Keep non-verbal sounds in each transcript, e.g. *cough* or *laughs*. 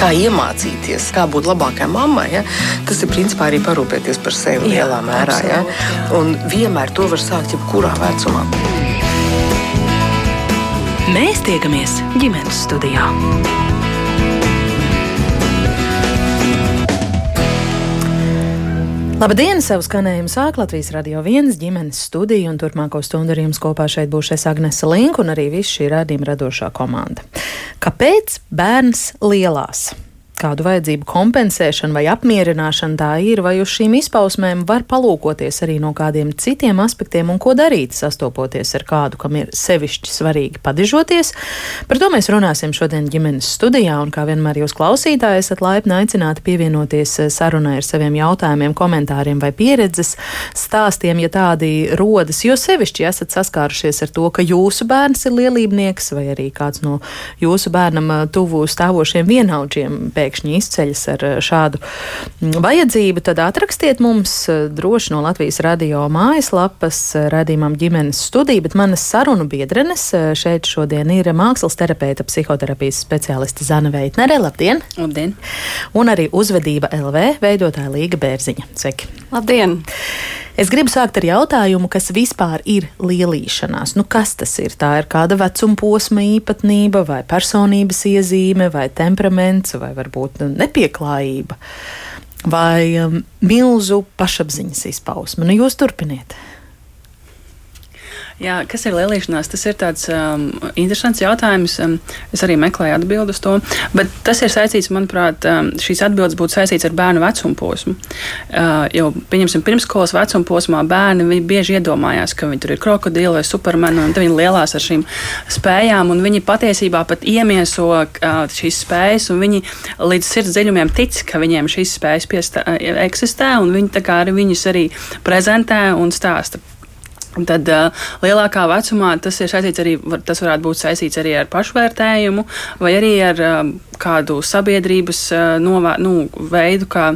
kā iemācīties, kā būt labākai mammai, ja? tas ir principā arī parūpēties par sevi Jā, lielā mērā. Ja? Un vienmēr to var sākt jebkurā vecumā. Mēs tiekamies ģimenes studijā. Labdien! Savu skanējumu sāk Latvijas radio viens ģimenes studija, un turpmāko stundu ar jums kopā šeit būs es Agnese Link un arī viss šī rādījuma radošā komanda. Kāpēc bērns lielās? Kādu vajadzību kompensēšana vai apmierināšana tā ir, vai uz šīm izpausmēm var palūkoties arī no kādiem citiem aspektiem un ko darīt, sastopoties ar kādu, kam ir sevišķi svarīgi padižoties. Par to mēs runāsim šodien ģimenes studijā, un kā vienmēr jūs klausītāji esat laipni aicināti pievienoties sarunai ar saviem jautājumiem, komentāriem vai pieredzes stāstiem, ja tādi rodas, jo sevišķi esat saskārušies ar to, ka jūsu bērns ir lielībnieks vai arī kāds no jūsu bērnam tuvu stāvošiem vienaudžiem pēc pēkšņi izceļas ar eh, šādu mm, vajadzību, tad atrakstiet mums eh, droši no Latvijas radio mājaslapas eh, radījumam ģimenes studiju, bet manas sarunu biedrenes šeit šodien ir mākslas terapeita, psihoterapijas speciāliste Zana Veitnere. Labdien! Labdien! Un arī uzvedība LV veidotāja Līga Bērziņa. Sveiki! Labdien! Es gribu sākt ar jautājumu, kas vispār ir lielīšanās. Nu, kas tas ir? Tā ir kāda vecuma posma īpatnība, vai personības iezīme, vai temperaments, vai varbūt nepieklājība, vai um, milzu pašapziņas izpausme. Nu, jūs turpiniet! Jā, kas ir lielīšanās? Tas ir tāds um, interesants jautājums. Um, es arī meklēju atbildi uz to. Bet tas ir saistīts, manuprāt, um, šīs atbildes būtu saistīts ar bērnu vecuma posmu. Uh, jo, pieņemsim, pirmskolas vecuma posmā bērni bieži iedomājās, ka viņi tur ir krokodili vai supermeni, un viņi lielās ar šīm spējām, un viņi patiesībā pat iemieso uh, šīs spējas, un viņi līdz sirds dziļumiem tic, ka viņiem šīs spējas piestā, eksistē, un viņi arī viņus arī prezentē un stāsta. Tad uh, lielākā vecumā tas ir saistīts arī, var, tas varētu būt saistīts arī ar pašvērtējumu vai arī ar uh, kādu sabiedrības uh, novā, nu, veidu, kā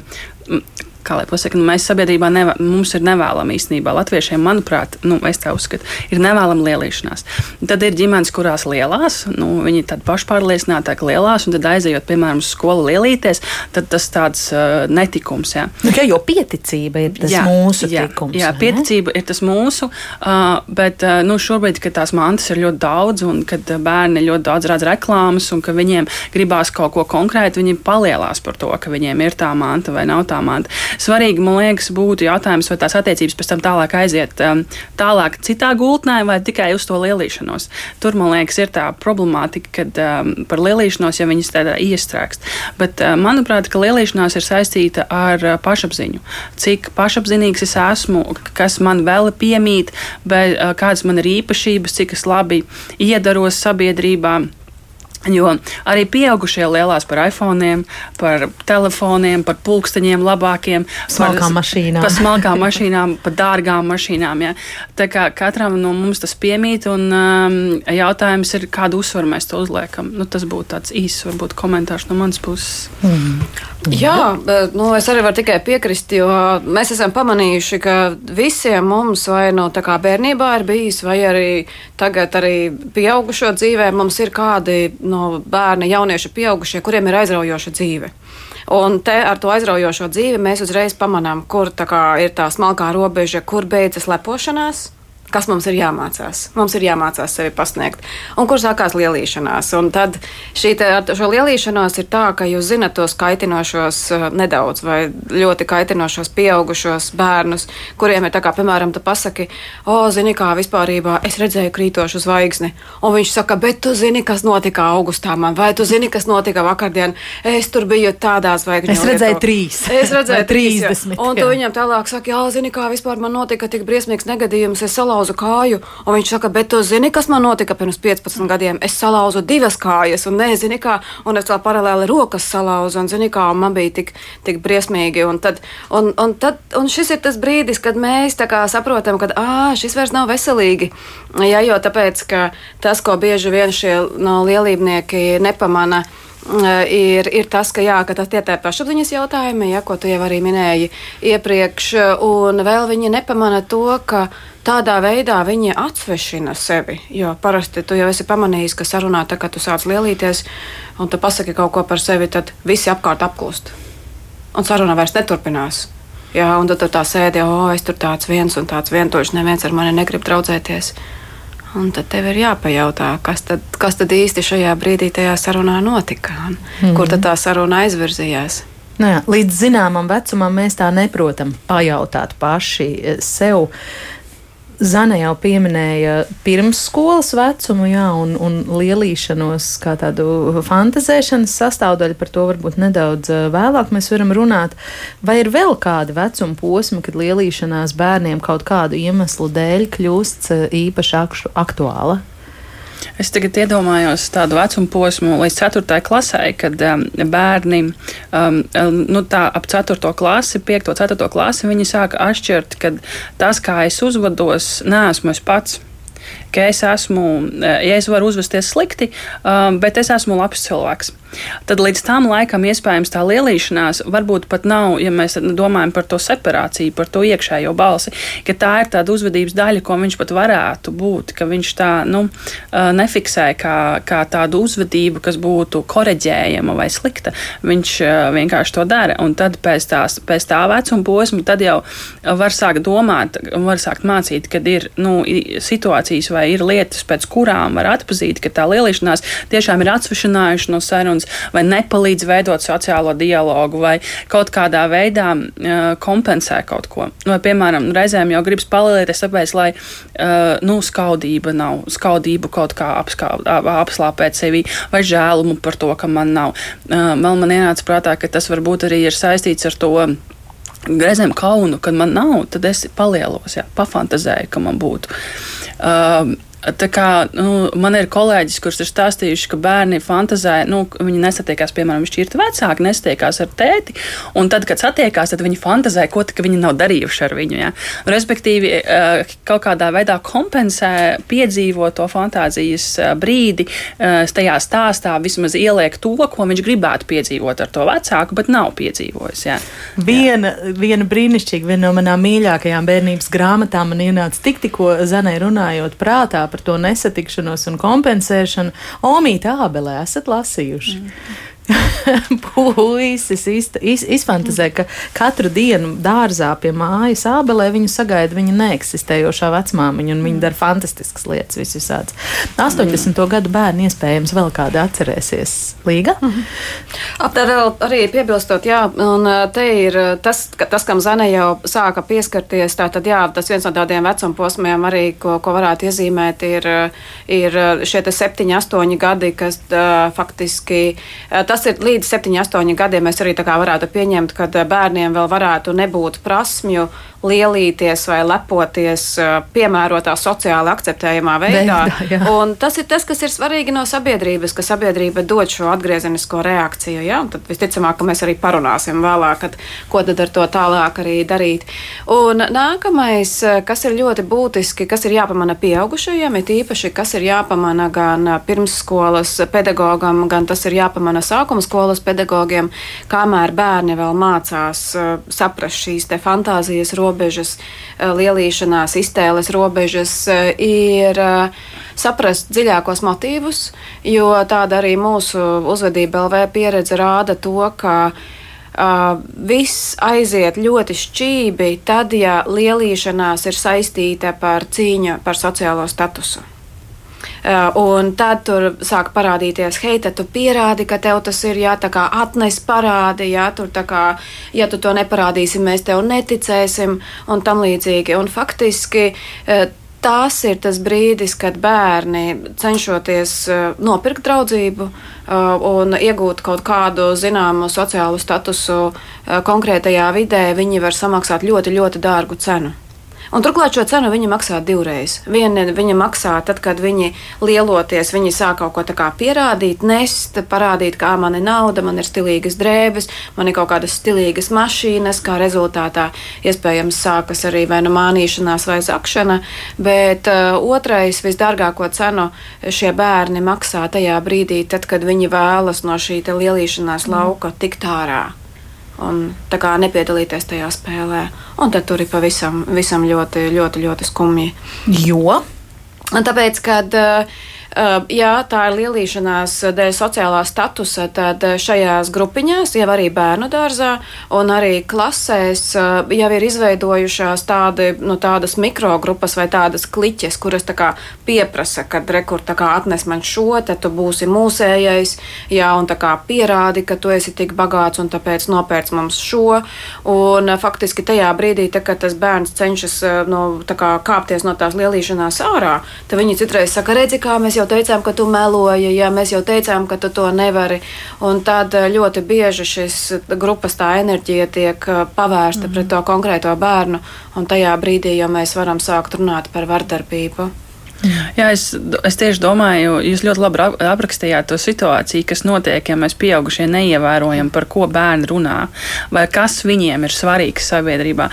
kā lai pasakā, nu, mēs sabiedrībā nevā, mums ir nevēlama īstenībā. Latviešiem, manuprāt, nu, es tā uzskatu, ir nevēlama lielīšanās. Tad ir ģimenes, kurās lielās, nu, viņi ir pašpārliecinātāki lielās, un tad aizejot, piemēram, uz skolu lielīties, tad tas tāds uh, netikums. Jā. Nu, jā, jo pieticība ir tas jā, mūsu jā, tikums. Jā, pieticība ir tas mūsu, uh, bet uh, nu, šobrīd, kad tās mantas ir ļoti daudz, un kad bērni ļoti daudz redz reklāmas, un ka viņiem gribās kaut ko konkrētu, viņi palielās par to, ka viņiem ir tā manta vai nav tā manta. Svarīgi, man liekas, būtu jautājums, vai tās attiecības pēc tam tālāk aiziet um, tālāk citā gultnē vai tikai uz to lielīšanos. Tur, man liekas, ir tā problemātika, kad um, par lielīšanos jau viņas tādā iestrēgst. Bet, uh, manuprāt, ka lielīšanās ir saistīta ar uh, pašapziņu. Cik pašapziņīgs es esmu, kas man vēl piemīt, bet, uh, kādas man ir īpašības, cik es labi iedaros sabiedrībā. Jo arī pieaugušie lielās par iPhone, par telefoniem, par pulksteņiem labākiem, smalkām par mašīnām, par smalkām mašīnām, par dārgām mašīnām. Ja. Tā kā katram no mums tas piemīt, un um, jautājums ir, kādu uzsvaru mēs to uzliekam. Nu, tas būtu tāds īsts, varbūt komentārs no manas puses. Mm. Jā, nu, es arī varu tikai piekrist, jo mēs esam pamanījuši, ka visiem mums vai no nu, bērnībā ir bijis, vai arī tagad arī pieaugušo dzīvē mums ir kādi no bērna, jaunieši, pieaugušie, kuriem ir aizraujoša dzīve. Un te ar to aizraujošo dzīvi mēs uzreiz pamanām, kur tā ir tā smalkā robeža, kur beidzas lepošanās kas mums ir jāmācās. Mums ir jāmācās sevi pasniegt. Un kur sākās lielīšanās? Un tad šī te, šo lielīšanos ir tā, ka jūs zinat tos kaitinošos uh, nedaudz vai ļoti kaitinošos pieaugušos bērnus, kuriem ir tā kā, piemēram, tu pasaki, o, zini, kā vispārībā es redzēju krītošu zvaigzni. Un viņš saka, bet tu zini, kas notika augustā man, vai tu zini, kas notika vakardien? Es tur biju tādā zvaigžņā. Es redzēju trīs. Es redzēju trīsdesmit. Un tu viņam tālāk saki, jā, zini, kā vispār man notika tik briesmīgs negadījums. Es salauzu salauzu kāju, un viņš saka, bet tu zini, kas man notika pirms 15 gadiem? Es salauzu divas kājas, un nezinu, kā, un es vēl paralēli rokas salauzu, un zini, kā, un man bija tik, tik briesmīgi. Un, tad, un, un, tad, un šis ir tas brīdis, kad mēs saprotam, ka šis vairs nav veselīgi. Ja, jo tāpēc, ka tas, ko bieži vien šie no lielībnieki nepamana, ir, ir tas, ka, jā, ka tas tie ir pašapziņas jautājumi, ja, ko tu jau arī minēji iepriekš, un vēl viņi nepamana to, ka tādā veidā viņi atsvešina sevi. Jo parasti tu jau esi pamanījis, ka sarunā, tā, kad tu sāc lielīties un tu pasaki kaut ko par sevi, tad visi apkārt apklust. Un saruna vairs neturpinās. Jā, un tad tu tā sēdi, oh, es tur tāds viens un tāds vientuļš, neviens ar mani negrib draudzēties. Un tad tev ir jāpajautā, kas tad, kas tad īsti šajā brīdī tajā sarunā notika, un mm. kur tad tā saruna aizvirzījās. Nu jā, līdz zināmam vecumam mēs tā neprotam pajautāt paši sev. Zana jau pieminēja pirmsskolas vecumu, jā, un, un lielīšanos kā tādu fantazēšanas sastāvdaļu. Par to varbūt nedaudz vēlāk mēs varam runāt. Vai ir vēl kādi vecuma posmi, kad lielīšanās bērniem kaut kādu iemeslu dēļ kļūst īpaši aktuāla? Es tagad iedomājos tādu vecumu posmu līdz 4. klasē, kad um, bērni um, nu, ap 4. klasi, 5. un 4. klasi viņi sāka atšķirt, ka tas, kā es uzvedos, neesmu es pats ka es esmu, ja es varu uzvesties slikti, um, bet es esmu labs cilvēks tad līdz tam laikam iespējams tā lielīšanās varbūt pat nav, ja mēs domājam par to separāciju, par to iekšējo balsi, ka tā ir tāda uzvedības daļa, ko viņš pat varētu būt, ka viņš tā nu, nefiksē kā, kā tādu uzvedību, kas būtu koreģējama vai slikta. Viņš vienkārši to dara. Un tad pēc, tās, pēc tā vecuma posma tad jau var sākt domāt, var sākt mācīt, kad ir nu, situācijas vai ir lietas, pēc kurām var atpazīt, ka tā lielīšanās tiešām ir atsvešinājuši no sarunas vai nepalīdz veidot sociālo dialogu, vai kaut kādā veidā uh, kompensē kaut ko. Vai, piemēram, reizēm jau gribas palielināties, tāpēc, lai uh, nu, skaudība nav, skaudību kaut kā apslāpēt sevi, vai žēlumu par to, ka man nav. Uh, man, man ienāca prātā, ka tas varbūt arī ir saistīts ar to reizēm kaunu, kad man nav, tad es palielos, jā, pafantazēju, ka man būtu. Um, Uh, Kā, nu, man ir kolēģis, kurš ir stāstījuši, ka bērni fantazē, nu, viņi nesatiekās, piemēram, šķirti vecāki, nesatiekās ar tēti, un tad, kad satiekās, tad viņi fantazē, ko viņi nav darījuši ar viņu. Ja? Respektīvi, eh, kaut kādā veidā kompensē piedzīvot to fantāzijas eh, brīdi, eh, tajā stāstā vismaz ieliek to, ko viņš gribētu piedzīvot ar to vecāku, bet nav piedzīvojis. Ja? Viena, viena brīnišķīga, viena no manām mīļākajām bērnības grāmatām man ienāca tik tikko Zanai runājot prātā par to nesatikšanos un kompensēšanu. Omīte Ābelē esat lasījuši. Mm. *laughs* puisis iz, iz, izfantazē, ka katru dienu dārzā pie mājas ābelē viņu sagaida viņa neeksistējošā vecmāmiņa, un viņa dara fantastiskas lietas visvisāds. 80. Mm. gadu bērni iespējams vēl kādi atcerēsies Līga. Mm -hmm. Aptver arī piebilstot, jā, un te ir tas, ka, tas kam Zane jau sāka pieskarties, tā tad jā, tas viens no tādiem vecuma posmiem arī, ko, ko varētu iezīmēt, ir, ir šie te septiņi, astoņi gadi, kas uh, faktiski uh, tas ir līdz 7, 8 gadiem. Mēs arī varētu pieņemt, ka bērniem vēl varētu nebūt prasmju lielīties vai lepoties piemērotā sociāli akceptējamā veidā. veidā un tas ir tas, kas ir svarīgi no sabiedrības, ka sabiedrība dod šo atgriezenisko reakciju. Ja? Un tad visticamāk, ka mēs arī parunāsim vēlāk, kad, ko tad ar to tālāk arī darīt. Un nākamais, kas ir ļoti būtiski, kas ir jāpamana pieaugušajiem, ir īpaši, kas ir jāpamana gan pirmsskolas pedagogam, gan tas ir jāpamana sākuma skolas pedagogiem, kamēr bērni vēl mācās saprast šīs fantāzijas robežas robežas, eh, lielīšanās, iztēles robežas, eh, ir eh, saprast dziļākos motīvus, jo tāda arī mūsu uzvedība LV pieredze rāda to, ka Uh, viss aiziet ļoti šķībi, tad, ja lielīšanās ir saistīta par cīņu par sociālo statusu. Eh, un tad tur sāk parādīties, hei, tad tu pierādi, ka tev tas ir, jā, tā kā atnes parādi, jā, tur tā kā, ja tu to neparādīsi, mēs tev neticēsim un tam līdzīgi. Un faktiski eh, tās ir tas brīdis, kad bērni cenšoties uh, nopirkt draudzību un iegūt kaut kādu zināmu sociālu statusu konkrētajā vidē, viņi var samaksāt ļoti, ļoti dārgu cenu. Un turklāt šo cenu viņi maksā divreiz. Viena viņa maksā tad, kad viņi lieloties, viņi sāk kaut ko tā pierādīt, nest, parādīt, kā man ir nauda, man ir stilīgas drēbes, man ir kaut kādas stilīgas mašīnas, kā rezultātā iespējams sākas arī vai nu mānīšanās vai zakšana. Bet uh, otrais, visdārgāko cenu šie bērni maksā tajā brīdī, tad, kad viņi vēlas no šī lielīšanās lauka tikt ārā. Un nepiedalīties tajā spēlē. Un tad tur ir pavisam ļoti, ļoti, ļoti skumji. Jo? Tāpēc, kad uh, Jā, tā ir lielīšanās dēļ sociālā statusa. Tad šajās grupiņās, jau arī bērnu dārzā un arī klasēs, jau ir izveidojušās tādi, nu, tādas mikrogrupas vai tādas kliķes, kuras tā pieprasa, kad rekur atnes man šo, tad tu būsi mūsējais, jā, un tā kā pierādi, ka tu esi tik bagāts un tāpēc nopērc mums šo. Un faktiski tajā brīdī, tā, kad tas bērns cenšas nu, kā, kāpties no tās lielīšanās ārā, tad viņi citreiz saka, redzi, kā mēs jau jau teicām, ka tu meloji, ja mēs jau teicām, ka tu to nevari. Un tad eh, ļoti bieži šis grupas tā enerģija tiek eh, pavērsta mm. pret to konkrēto bērnu, un tajā brīdī jau mēs varam sākt runāt par vardarbību. Jā, es, es tieši domāju, jūs ļoti labi aprakstījāt to situāciju, kas notiek, ja mēs pieaugušie neievērojam, par ko bērni runā, vai kas viņiem ir svarīgs sabiedrībā.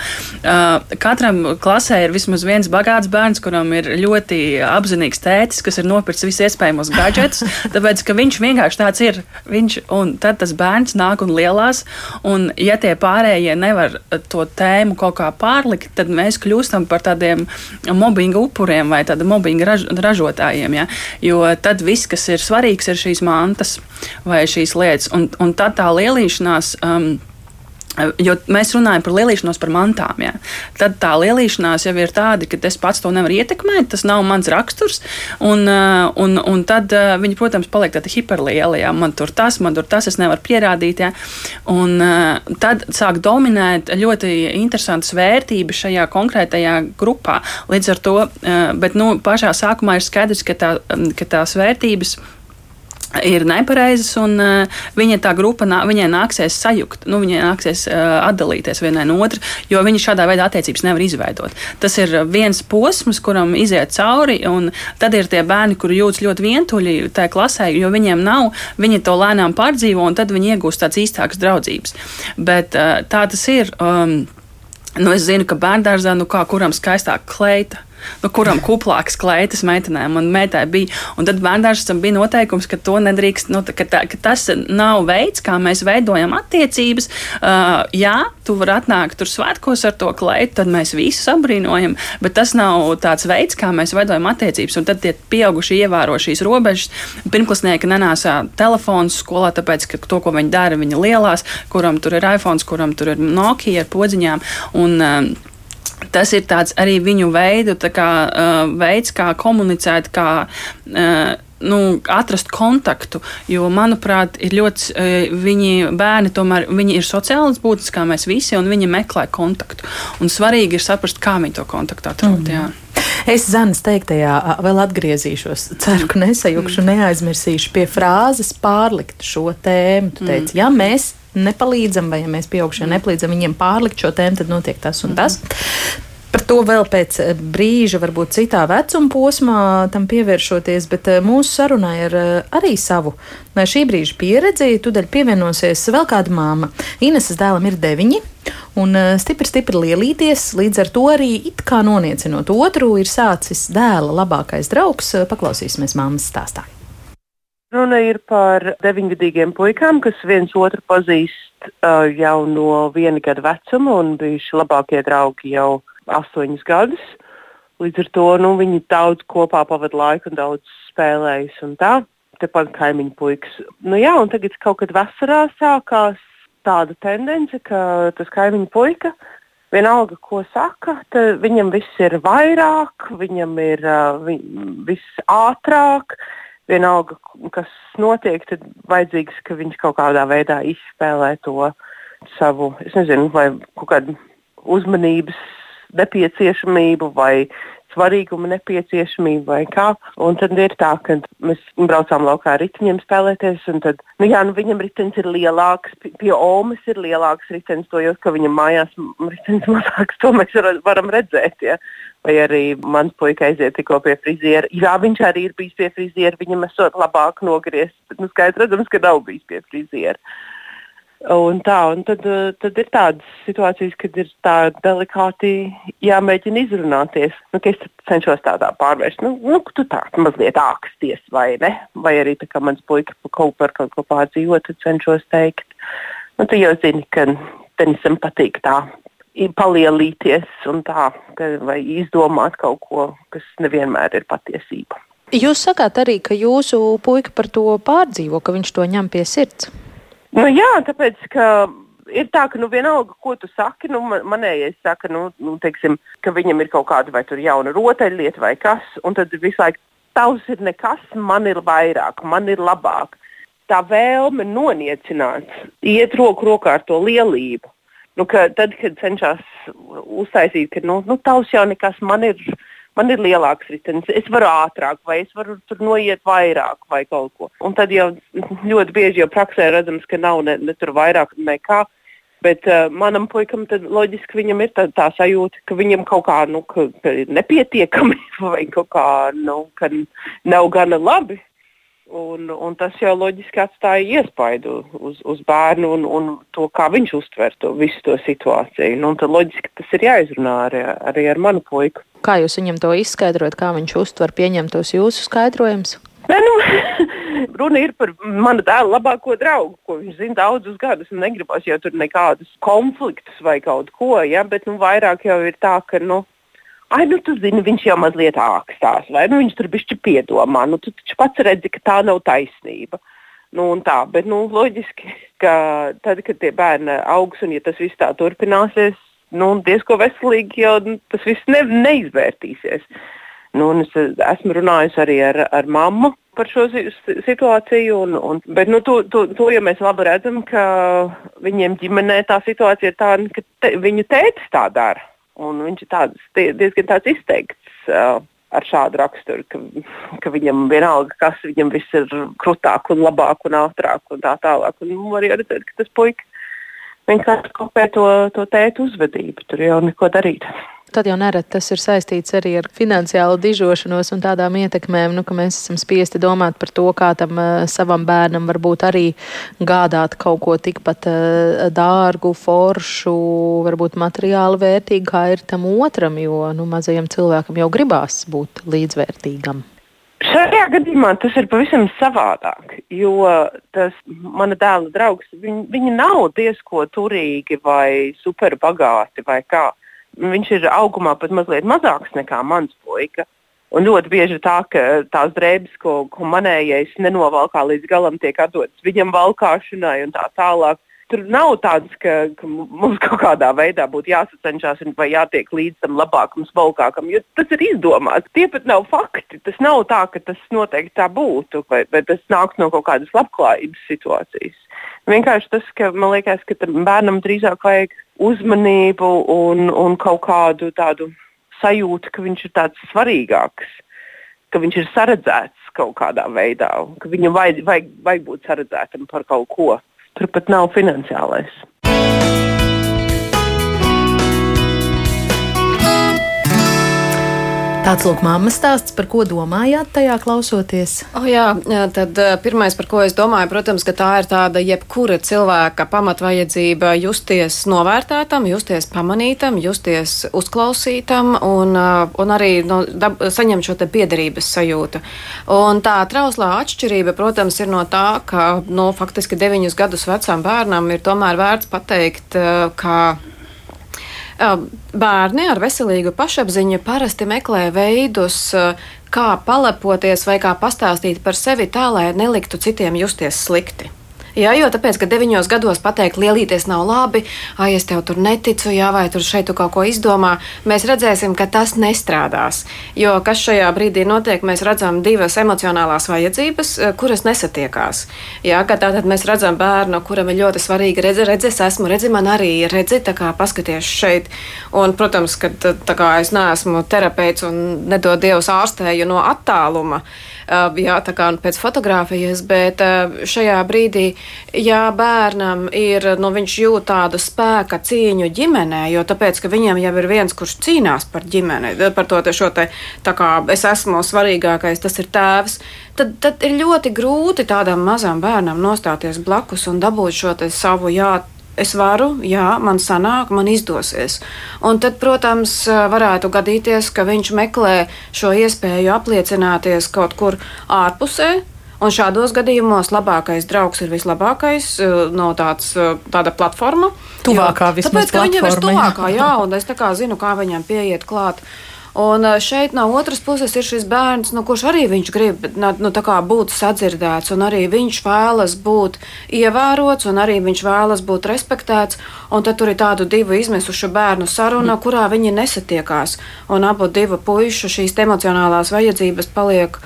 Katram klasē ir vismaz viens bagāts bērns, kuram ir ļoti apzinīgs tētis, kas ir nopircis visus iespējamos gadgetus, *laughs* tāpēc, ka viņš vienkārši tāds ir. Viņš, un tad tas bērns nāk un lielās, un ja tie pārējie nevar to tēmu kaut kā pārlikt, tad mēs kļūstam par tādiem mobbinga upuriem vai tāda mobbinga raž, ražotājiem. Ja? Jo tad viss, kas ir svarīgs, ir šīs mantas vai šīs lietas. Un, un tad tā lielīšanās. Um, Jo mēs runājam par lielīšanos, par mantām. Ja. Tad tā lielīšanās jau ir tāda, ka es pats to nevaru ietekmēt, tas nav mans raksturs. Un, uh, un, un tad uh, viņi, protams, paliek tādi hiperlieli. Ja. Man tur tas, man tur tas, es nevaru pierādīt. Ja. Un tad sāk dominēt ļoti interesantas vērtības šajā konkrētajā grupā. Līdz ar to, bet nu, pašā sākumā ir skaidrs, ka, tā, ka tās vērtības ir nepareizas, un uh, viņa tā grupa, nā, viņai nāksies sajukt, nu, viņai nāksies uh, atdalīties vienai no otras, jo viņi šādā veidā attiecības nevar izveidot. Tas ir viens posms, kuram iziet cauri, un tad ir tie bērni, kuri jūtas ļoti vientuļi tajā klasē, jo viņiem nav, viņi to lēnām pārdzīvo, un tad viņi iegūst tādas īstākas draudzības. Bet uh, tā tas ir. Um, nu, es zinu, ka bērngārzā, nu kā kuram skaistāk kleita nu, kuram kuplākas kleitas meitenēm un meitai bija. Un tad bērnam bija noteikums, ka nedrīkst, nu, ka, tā, ka tas nav veids, kā mēs veidojam attiecības. Uh, jā, tu vari atnākt tur svētkos ar to kleitu, tad mēs visus apbrīnojam, bet tas nav tāds veids, kā mēs veidojam attiecības. Un tad tie pieaugušie ievēro šīs robežas. Pirmklasnieki nenāsā telefons skolā, tāpēc, ka to, ko viņi dara, viņi lielās, kuram tur ir iPhone, kuram tur ir Nokia ar podziņām. Un, uh, Tas ir arī viņu veidu, kā, uh, veids, kā komunicēt, kā uh, nu, atrast kontaktu. Jo, manuprāt, ir ļoti uh, viņi bērni, tomēr viņi ir sociāls būtnes, kā mēs visi, un viņi meklē kontaktu. Un svarīgi ir saprast, kā viņi to kontaktu atrod. Mm. Jā. Es Zanas teiktajā vēl atgriezīšos. Ceru, ka nesajukšu, mm. neaizmirsīšu pie frāzes pārlikt šo tēmu. Tu teici, mm. ja mēs nepalīdzam, vai ja mēs pieaugušie nepalīdzam viņiem pārlikt šo tēmu, tad notiek tas un tas. Par to vēl pēc eh, brīža, varbūt citā vecuma posmā, tam pievēršoties, bet eh, mūsu sarunai ir eh, arī savu šī brīža pieredzi. Tūdaļ pievienosies vēl kāda māma. Ineses dēlam ir deviņi. Un stipri, stipri lielīties, līdz ar to arī it kā noniecinot otru, ir sācis dēla labākais draugs. Paklausīsimies māmas stāstā. Runa ir par deviņgadīgiem puikām, kas viens otru pazīst uh, jau no viena gada vecuma un bijuši labākie draugi jau astoņus gadus. Līdz ar to nu, viņi daudz kopā pavadīja laiku un daudz spēlējas un tā. Tepat kaimiņu puikas. Nu, jā, un tagad kaut kad vasarā sākās tāda tendence, ka tas kaimiņu puika vienalga, ko saka, viņam viss ir vairāk, viņam ir uh, vi, viss ātrāk. Uh, vienalga, kas notiek, tad vajadzīgs, ka viņš kaut kādā veidā izspēlē to savu, es nezinu, vai kaut kādu uzmanības nepieciešamību vai svarīguma nepieciešamību vai kā. Un tad ir tā, ka mēs braucām laukā ar riteņiem spēlēties, un tad, nu jā, nu viņam ritenis ir lielāks, pie Omas ir lielāks ritenis, to jau, ka viņam mājās ritenis *laughs* mazāks, to mēs varam redzēt. Ja. Vai arī mans puika aiziet tikko pie friziera. Jā, viņš arī ir bijis pie friziera, viņam esot labāk nogriezt, bet nu, skaidrs, ka nav bijis pie friziera. Un tā, un tad, tad ir tādas situācijas, kad ir tā delikāti jāmēģina izrunāties. Nu, es cenšos tādā pārvērst, nu, nu tu tā mazliet āksties, vai ne? Vai arī tā kā mans puika kaut par kaut ko pārdzīvot, tad cenšos teikt. Nu, tu jau zini, ka tenisam patīk tā palielīties un tā, ka, vai izdomāt kaut ko, kas nevienmēr ir patiesība. Jūs sakāt arī, ka jūsu puika par to pārdzīvo, ka viņš to ņem pie sirds. Nu, jā, tāpēc, ka ir tā, ka nu, vienalga, ko tu saki, nu, man, manējais saka, nu, nu, teiksim, ka viņam ir kaut kāda vai jauna rotaļlieta vai kas, un tad visu laiku tavs ir nekas, man ir vairāk, man ir labāk. Tā vēlme noniecināt, iet roku rokā ar to lielību. Nu, ka tad, kad cenšas uztaisīt, ka nu, nu, tavs jau nekas, man ir, man ir lielāks ritenis, es varu ātrāk, vai es varu tur noiet vairāk, vai kaut ko. Un tad jau ļoti bieži jau praksē redzams, ka nav ne, ne tur vairāk nekā. Bet uh, manam puikam loģiski viņam ir tā, tā sajūta, ka viņam kaut kā nu, ka, ka nepietiekami *laughs* vai kaut kā nu, nav gana labi. Un, un tas jau loģiski atstāja iespaidu uz, uz bērnu un, un to, kā viņš uztver to visu to situāciju. Nu, tad loģiski tas ir jāizrunā arī, arī ar manu puiku. Kā jūs viņam to izskaidrojat, kā viņš uztver pieņemtos jūsu skaidrojumus? Ne, nu, *laughs* runa ir par manu dēlu labāko draugu, ko viņš zina daudzus gadus. Negribas jau tur nekādus konfliktus vai kaut ko, ja, bet nu, vairāk jau ir tā, ka. Nu, Ai, nu, tu zini, viņš jau mazliet ākstās, vai nu, viņš tur bišķi piedomā. Nu, tu taču pats redzi, ka tā nav taisnība. Nu, tā, bet nu, loģiski, ka tad, kad tie bērni augs un ja tas viss tā turpināsies, nu, diezko veselīgi jau tas viss ne, neizvērtīsies. Nu, es esmu runājusi arī ar, ar mammu par šo situāciju, un, un, bet nu, to, to, to jau mēs labi redzam, ka viņiem ģimenē tā situācija ir tāda, ka te, viņu tētis tā dara. Viņš ir tāds, diezgan tāds izteikts uh, ar šādu raksturu, ka, ka viņam vienalga, kas viņam viss ir krūtāk un labāk un ātrāk un tā tālāk. Un var arī redzēt, ka tas puisis vienkārši kopē to, to tētu uzvedību. Tur jau neko darīt. Tad jau nereti tas ir saistīts arī ar finansiālu dižošanos un tādām ietekmēm, nu, ka mēs esam spiesti domāt par to, kā tam uh, savam bērnam varbūt arī gādāt kaut ko tikpat uh, dārgu, foršu, varbūt materiāli vērtīgu, kā ir tam otram, jo nu, mazajam cilvēkam jau gribās būt līdzvērtīgam. Šajā gadījumā tas ir pavisam savādāk, jo tas mana dēla draugs, viņi, viņi nav diezko turīgi vai superbagāti vai kā viņš ir augumā pat mazliet mazāks nekā mans puika. Un ļoti bieži tā, ka tās drēbes, ko, ko manējais nenovalkā līdz galam, tiek atdotas viņam valkāšanai un tā tālāk. Tur nav tāds, ka, ka mums kaut kādā veidā būtu jāsacenšas vai jātiek līdz tam labākam, smalkākam, jo tas ir izdomāts. Tie pat nav fakti. Tas nav tā, ka tas noteikti tā būtu, vai, vai tas nāk no kaut kādas labklājības situācijas. Vienkārši tas, ka man liekas, ka bērnam drīzāk vajag uzmanību un, un kaut kādu tādu sajūtu, ka viņš ir tāds svarīgāks, ka viņš ir saredzēts kaut kādā veidā, ka viņam vajag, vajag, vajag būt saredzētam par kaut ko. Turpat nav finansiālais. Tāds lūk, mammas stāsts, par ko domājāt tajā klausoties? Oh, jā, tad pirmais, par ko es domāju, protams, ka tā ir tāda jebkura cilvēka pamatvajadzība justies novērtētam, justies pamanītam, justies uzklausītam un, un arī no, dab, saņemt šo piederības sajūtu. Un tā trauslā atšķirība, protams, ir no tā, ka no, faktiski deviņus gadus vecam bērnam ir tomēr vērts pateikt, ka Bērni ar veselīgu pašapziņu parasti meklē veidus, kā palepoties vai kā pastāstīt par sevi tā, lai neliktu citiem justies slikti. Jā, jo tāpēc, ka deviņos gados pateikt, lielīties nav labi, ai, es tev tur neticu, jā, vai tur šeit tu kaut ko izdomā, mēs redzēsim, ka tas nestrādās. Jo kas šajā brīdī notiek, mēs redzam divas emocionālās vajadzības, eh, kuras nesatiekās. Jā, ka tātad mēs redzam bērnu, kuram ir ļoti svarīgi redzēt, redzi, es esmu, redzi, man arī redzi, tā kā paskaties šeit. Un, protams, ka tā kā es neesmu terapeits un nedod Dievs ārstēju no attāluma jā, tā kā pēc fotografijas, bet šajā brīdī, ja bērnam ir, nu, viņš jūt tādu spēka cīņu ģimenē, jo tāpēc, ka viņam jau ir viens, kurš cīnās par ģimeni, par to te šo te, tā kā es esmu svarīgākais, tas ir tēvs, tad, tad ir ļoti grūti tādam mazam bērnam nostāties blakus un dabūt šo savu jā es varu, jā, man sanāk, man izdosies. Un tad, protams, varētu gadīties, ka viņš meklē šo iespēju apliecināties kaut kur ārpusē. Un šādos gadījumos labākais draugs ir vislabākais no tāds, tāda platforma. Tuvākā vismaz. Tāpēc, ka viņam ir tuvākā, jā, un es tā kā zinu, kā viņam pieiet klāt. Un šeit no otras puses ir šis bērns, nu, kurš arī viņš grib nu, būt sadzirdēts, un arī viņš vēlas būt ievērots, un arī viņš vēlas būt respektēts. Un tad tur ir tādu divu izmisušu bērnu saruna, kurā viņi nesatiekās. Un abu divu puišu šīs emocionālās vajadzības paliek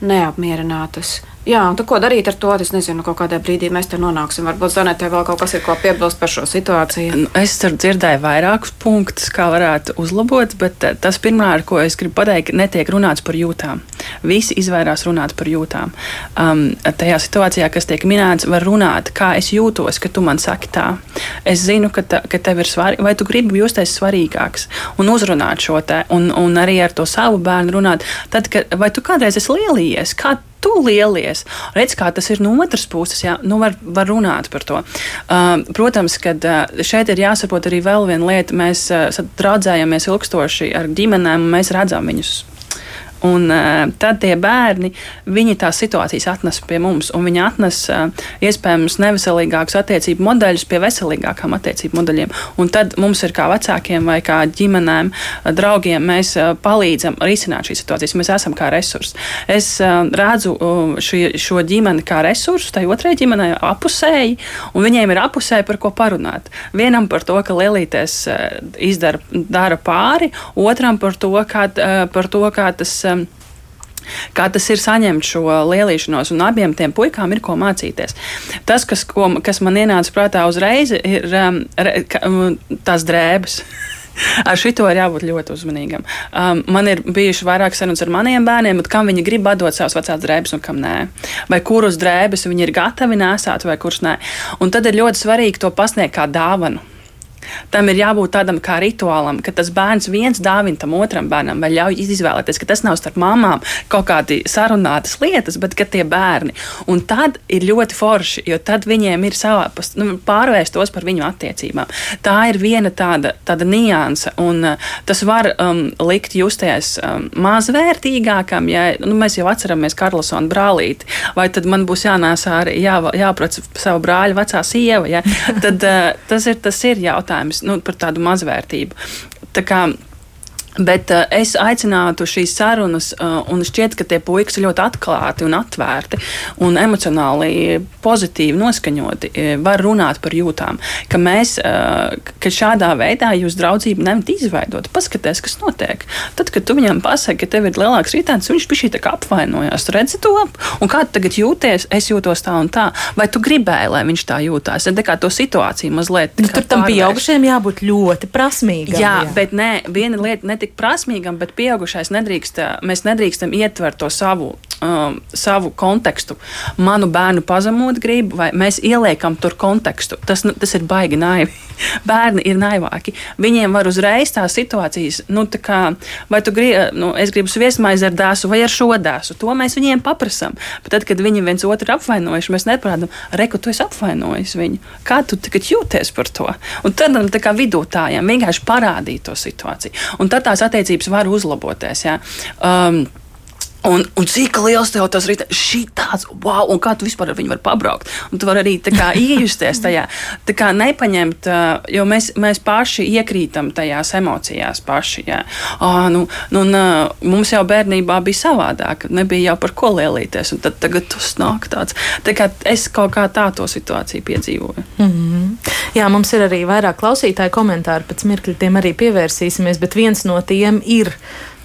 neapmierinātas. Jā, un ko darīt ar to? Es nezinu, kādā brīdī mēs te nonāksim. Varbūt Zanetē vēl kaut kas ir ko piebilst par šo situāciju. Nu, es dzirdēju vairākus punktus, kā varētu uzlabot, bet eh, tas pirmā, ar ko es gribu pateikt, netiek runāts par jūtām. Visi izvairās runāt par jūtām. Um, tajā situācijā, kas tiek minēts, var runāt, kā es jūtos, ka tu man saki tā. Es zinu, ka, ta, ka tev ir svarīgi, vai tu gribi justies svarīgāks un uzrunāt šo te, un, un arī ar to savu bērnu runāt. Tad, kad, vai tu kādreiz esi lielījies? Kā tu lielies. Redz, kā tas ir no otras puses, jā, nu var, var runāt par to. Uh, protams, ka uh, šeit ir jāsaprot arī vēl viena lieta. Mēs uh, draudzējamies ilgstoši ar ģimenēm, un mēs redzam viņus Un, uh, tad tie bērni, viņi tās situācijas atnes pie mums, un viņi atnes uh, iespējams neveselīgākus attiecību modeļus pie veselīgākām attiecību modeļiem. Un tad mums ir kā vecākiem vai kā ģimenēm, draugiem, mēs uh, palīdzam risināt šīs situācijas. Mēs esam kā resursi. Es uh, redzu uh, šī, šo ģimeni kā resursu, tai otrai ģimenei apusēji, un viņiem ir apusēji par ko parunāt. Vienam par to, ka lielītēs uh, izdara pāri, otram par to, kā, uh, par to, kā tas um, kā tas ir saņemt šo lielīšanos, un abiem tiem puikām ir ko mācīties. Tas, kas, ko, kas man ienāca prātā uzreiz, ir um, re, ka, um, tās drēbes. *laughs* Ar šito ir jābūt ļoti uzmanīgam. Um, man ir bijuši vairāk sarunas ar maniem bērniem, kam viņi grib atdot savas vecās drēbes un kam nē. Vai kurus drēbes viņi ir gatavi nesāt, vai kurus nē. Un tad ir ļoti svarīgi to pasniegt kā dāvanu tam ir jābūt tādam kā rituālam, ka tas bērns viens dāvina tam otram bērnam, vai ļauj izvēlēties, ka tas nav starp mamām kaut kādi sarunātas lietas, bet tie bērni. Un tad ir ļoti forši, jo tad viņiem ir savā nu, pārvērst tos par viņu attiecībām. Tā ir viena tāda, tāda nianse, un uh, tas var um, likt justies um, mazvērtīgākam, ja nu, mēs jau atceramies Karlsona brālīti, vai tad man būs jānēsā arī jā, jāprec savu brāļa vecā sieva. Ja? *laughs* Tad uh, tas ir, tas ir jautājums jautājums nu, par tādu mazvērtību. Tā kā Bet uh, es aicinātu šīs sarunas, uh, un šķiet, ka tie puikas ir ļoti atklāti un atvērti un emocionāli pozitīvi noskaņoti. Uh, var runāt par jūtām, ka mēs, uh, ka šādā veidā jūs draudzību nevarat izveidot. Paskaties, kas notiek. Tad, kad tu viņam pasaki, ka tev ir lielāks rītdienas, viņš bija šī tā kā apvainojās. Tu redzi to, un kā tu tagad jūties, es jūtos tā un tā. Vai tu gribēji, lai viņš tā jūtās? Ja kā to situāciju mazliet. Nu, tur tam pieaugušajiem jābūt ļoti prasmīgam. Jā, jā. bet nē, viena lieta netika tik prasmīgam, bet pieaugušais nedrīkst, mēs nedrīkstam ietvert to savu, um, savu kontekstu. Manu bērnu pazemot gribu, vai mēs ieliekam tur kontekstu. Tas, tas ir baigi naivi. *laughs* Bērni ir naivāki. Viņiem var uzreiz tās situācijas, nu, tā kā, vai tu gribi, nu, es gribu sviestmaizi ar dēsu vai ar šo dēsu. To mēs viņiem paprasam. Bet tad, kad viņi viens otru apvainojuši, mēs neprādam, reku, tu esi apvainojis viņu. Kā tu tagad jūties par to? Un tad tā kā vidutājiem vienkārši parādīt to situāciju. Un tad tās attiecības var uzlaboties. Ja? Um, Un, un cik liels tev tas ir? Šī tāds, wow, un kā tu vispār ar viņu vari pabraukt? Un tu vari arī kā, *laughs* iejusties tajā. Tā kā nepaņemt, jo mēs, mēs paši iekrītam tajās emocijās paši. Jā. Oh, nu, nu, un, mums jau bērnībā bija savādāk, nebija jau par ko lielīties, un tad tagad tas nāk tāds. Tā kā es kaut kā tā to situāciju piedzīvoju. Mm -hmm. Jā, mums ir arī vairāk klausītāju komentāru, pēc mirkļa tiem arī pievērsīsimies, bet viens no tiem ir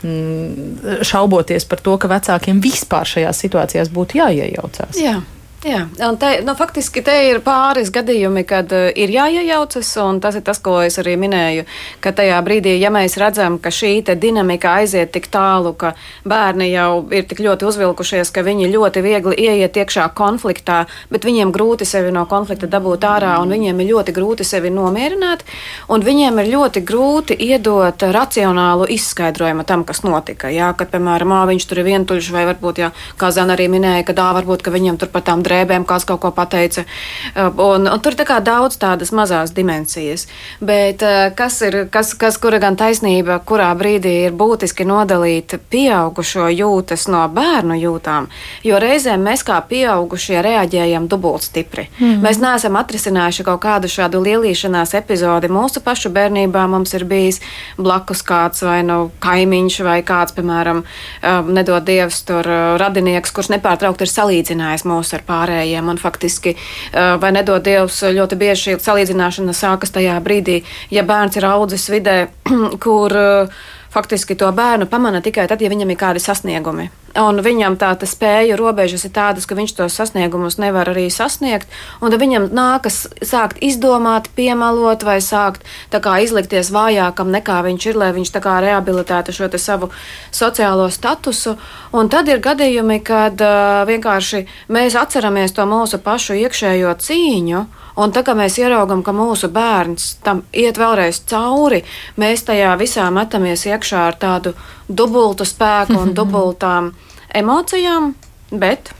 šauboties par to, ka vecākiem vispār šajās situācijās būtu jāiejaucās. Jā. Jā, un te, nu, faktiski te ir pāris gadījumi, kad uh, ir jāiejaucas, un tas ir tas, ko es arī minēju, ka tajā brīdī, ja mēs redzam, ka šī dinamika aiziet tik tālu, ka bērni jau ir tik ļoti uzvilkušies, ka viņi ļoti viegli ieiet iekšā konfliktā, bet viņiem grūti sevi no konflikta dabūt ārā, un viņiem ir ļoti grūti sevi nomierināt, un viņiem ir ļoti grūti iedot racionālu izskaidrojumu tam, kas notika. Jā, kad, piemēram, viņš tur ir vientuļš, vai varbūt, jā, kā Zana arī minēja, ka tā varbūt, ka viņam tur pat tām drēbēm kāds kaut ko pateica. Un, un tur ir tā daudz tādas mazas dimensijas. Bet kas ir, kas, kas kura gan taisnība, kurā brīdī ir būtiski nodalīt pieaugušo jūtas no bērnu jūtām, jo reizēm mēs kā pieaugušie reaģējam dubult stipri. Mm. Mēs neesam atrisinājuši kaut kādu šādu lielīšanās epizodi. Mūsu pašu bērnībā mums ir bijis blakus kāds vai nu kaimiņš vai kāds, piemēram, nedod dievs tur radinieks, kurš nepārtraukti ir salīdzinājis mūs ar pārējiem. Un faktiski, vai nedod dievs, ļoti bieži šī salīdzināšana sākas tajā brīdī, ja bērns ir audzis vidē, *clears throat* kur faktiski to bērnu pamana tikai tad, ja viņam ir kādi sasniegumi. Un viņam tā spēja robežas ir tādas, ka viņš tos sasniegumus nevar arī sasniegt. Tad viņam nākas sākt izdomāt, piemalot vai sākt izlikties vājākam nekā viņš ir, lai viņš rehabilitētu šo savu sociālo statusu. Un tad ir gadījumi, kad uh, vienkārši mēs atceramies to mūsu pašu iekšējo cīņu. Un tā kā mēs ieraugām, ka mūsu bērns tam iet vēlreiz cauri, mēs tajā visā metamies iekšā ar tādu dubultu spēku un *laughs* dubultām emocijām, bet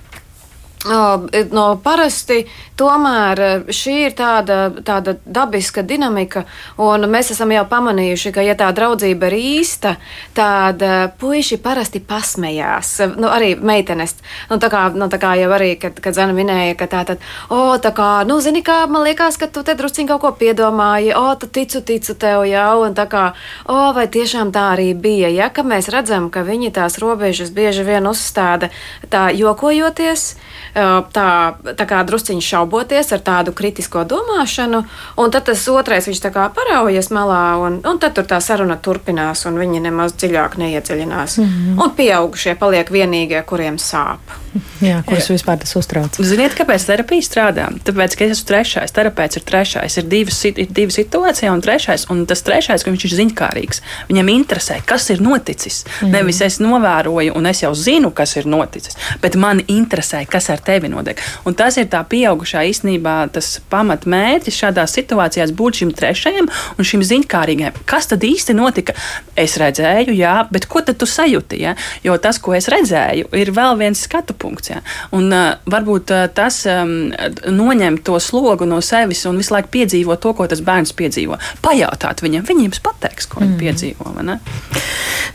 No parasti tomēr šī ir tāda, tāda dabiska dinamika, un mēs esam jau pamanījuši, ka, ja tā draudzība ir īsta, tad puiši parasti pasmējās. Nu, arī meitenes. Nu, tā, kā, nu, tā kā jau arī, kad, kad Zana minēja, ka tā tad, o, tā kā, nu, zini, kā man liekas, ka tu te drusciņ kaut ko piedomāji, o, tu ticu, ticu tev jau, un tā kā, o, vai tiešām tā arī bija, ja, ka mēs redzam, ka viņi tās robežas bieži vien uzstāda tā jokojoties tā, tā kā drusciņš šauboties ar tādu kritisko domāšanu, un tad tas otrais viņš tā kā paraujas malā, un, un tad tur tā saruna turpinās, un viņi nemaz dziļāk neiedziļinās. Mm -hmm. Un pieaugušie paliek vienīgie, kuriem sāp. *laughs* Jā, kurus vispār tas uztrauc? Ziniet, kāpēc terapija strādā? Tāpēc, ka es esmu trešais, terapeits ir trešais, ir divas, ir divi situācija, un trešais, un tas trešais, ka viņš ir ziņkārīgs. Viņam interesē, kas ir noticis. Mm. Nevis es novēroju, un es jau zinu, kas ir noticis, bet man interesē, kas ar tevi notiek. Un tas ir tā pieaugušā īstenībā tas pamatmērķis šādās situācijās būt šim trešajam un šim ziņkārīgajam. Kas tad īsti notika? Es redzēju, jā, bet ko tad tu sajūti? Ja? Jo tas, ko es redzēju, ir vēl viens skatu punkts. Ja? Un uh, varbūt uh, tas um, noņem to slogu no sevis un visu laiku piedzīvo to, ko tas bērns piedzīvo. Pajautāt viņam, viņi jums pateiks, ko mm. viņi piedzīvo.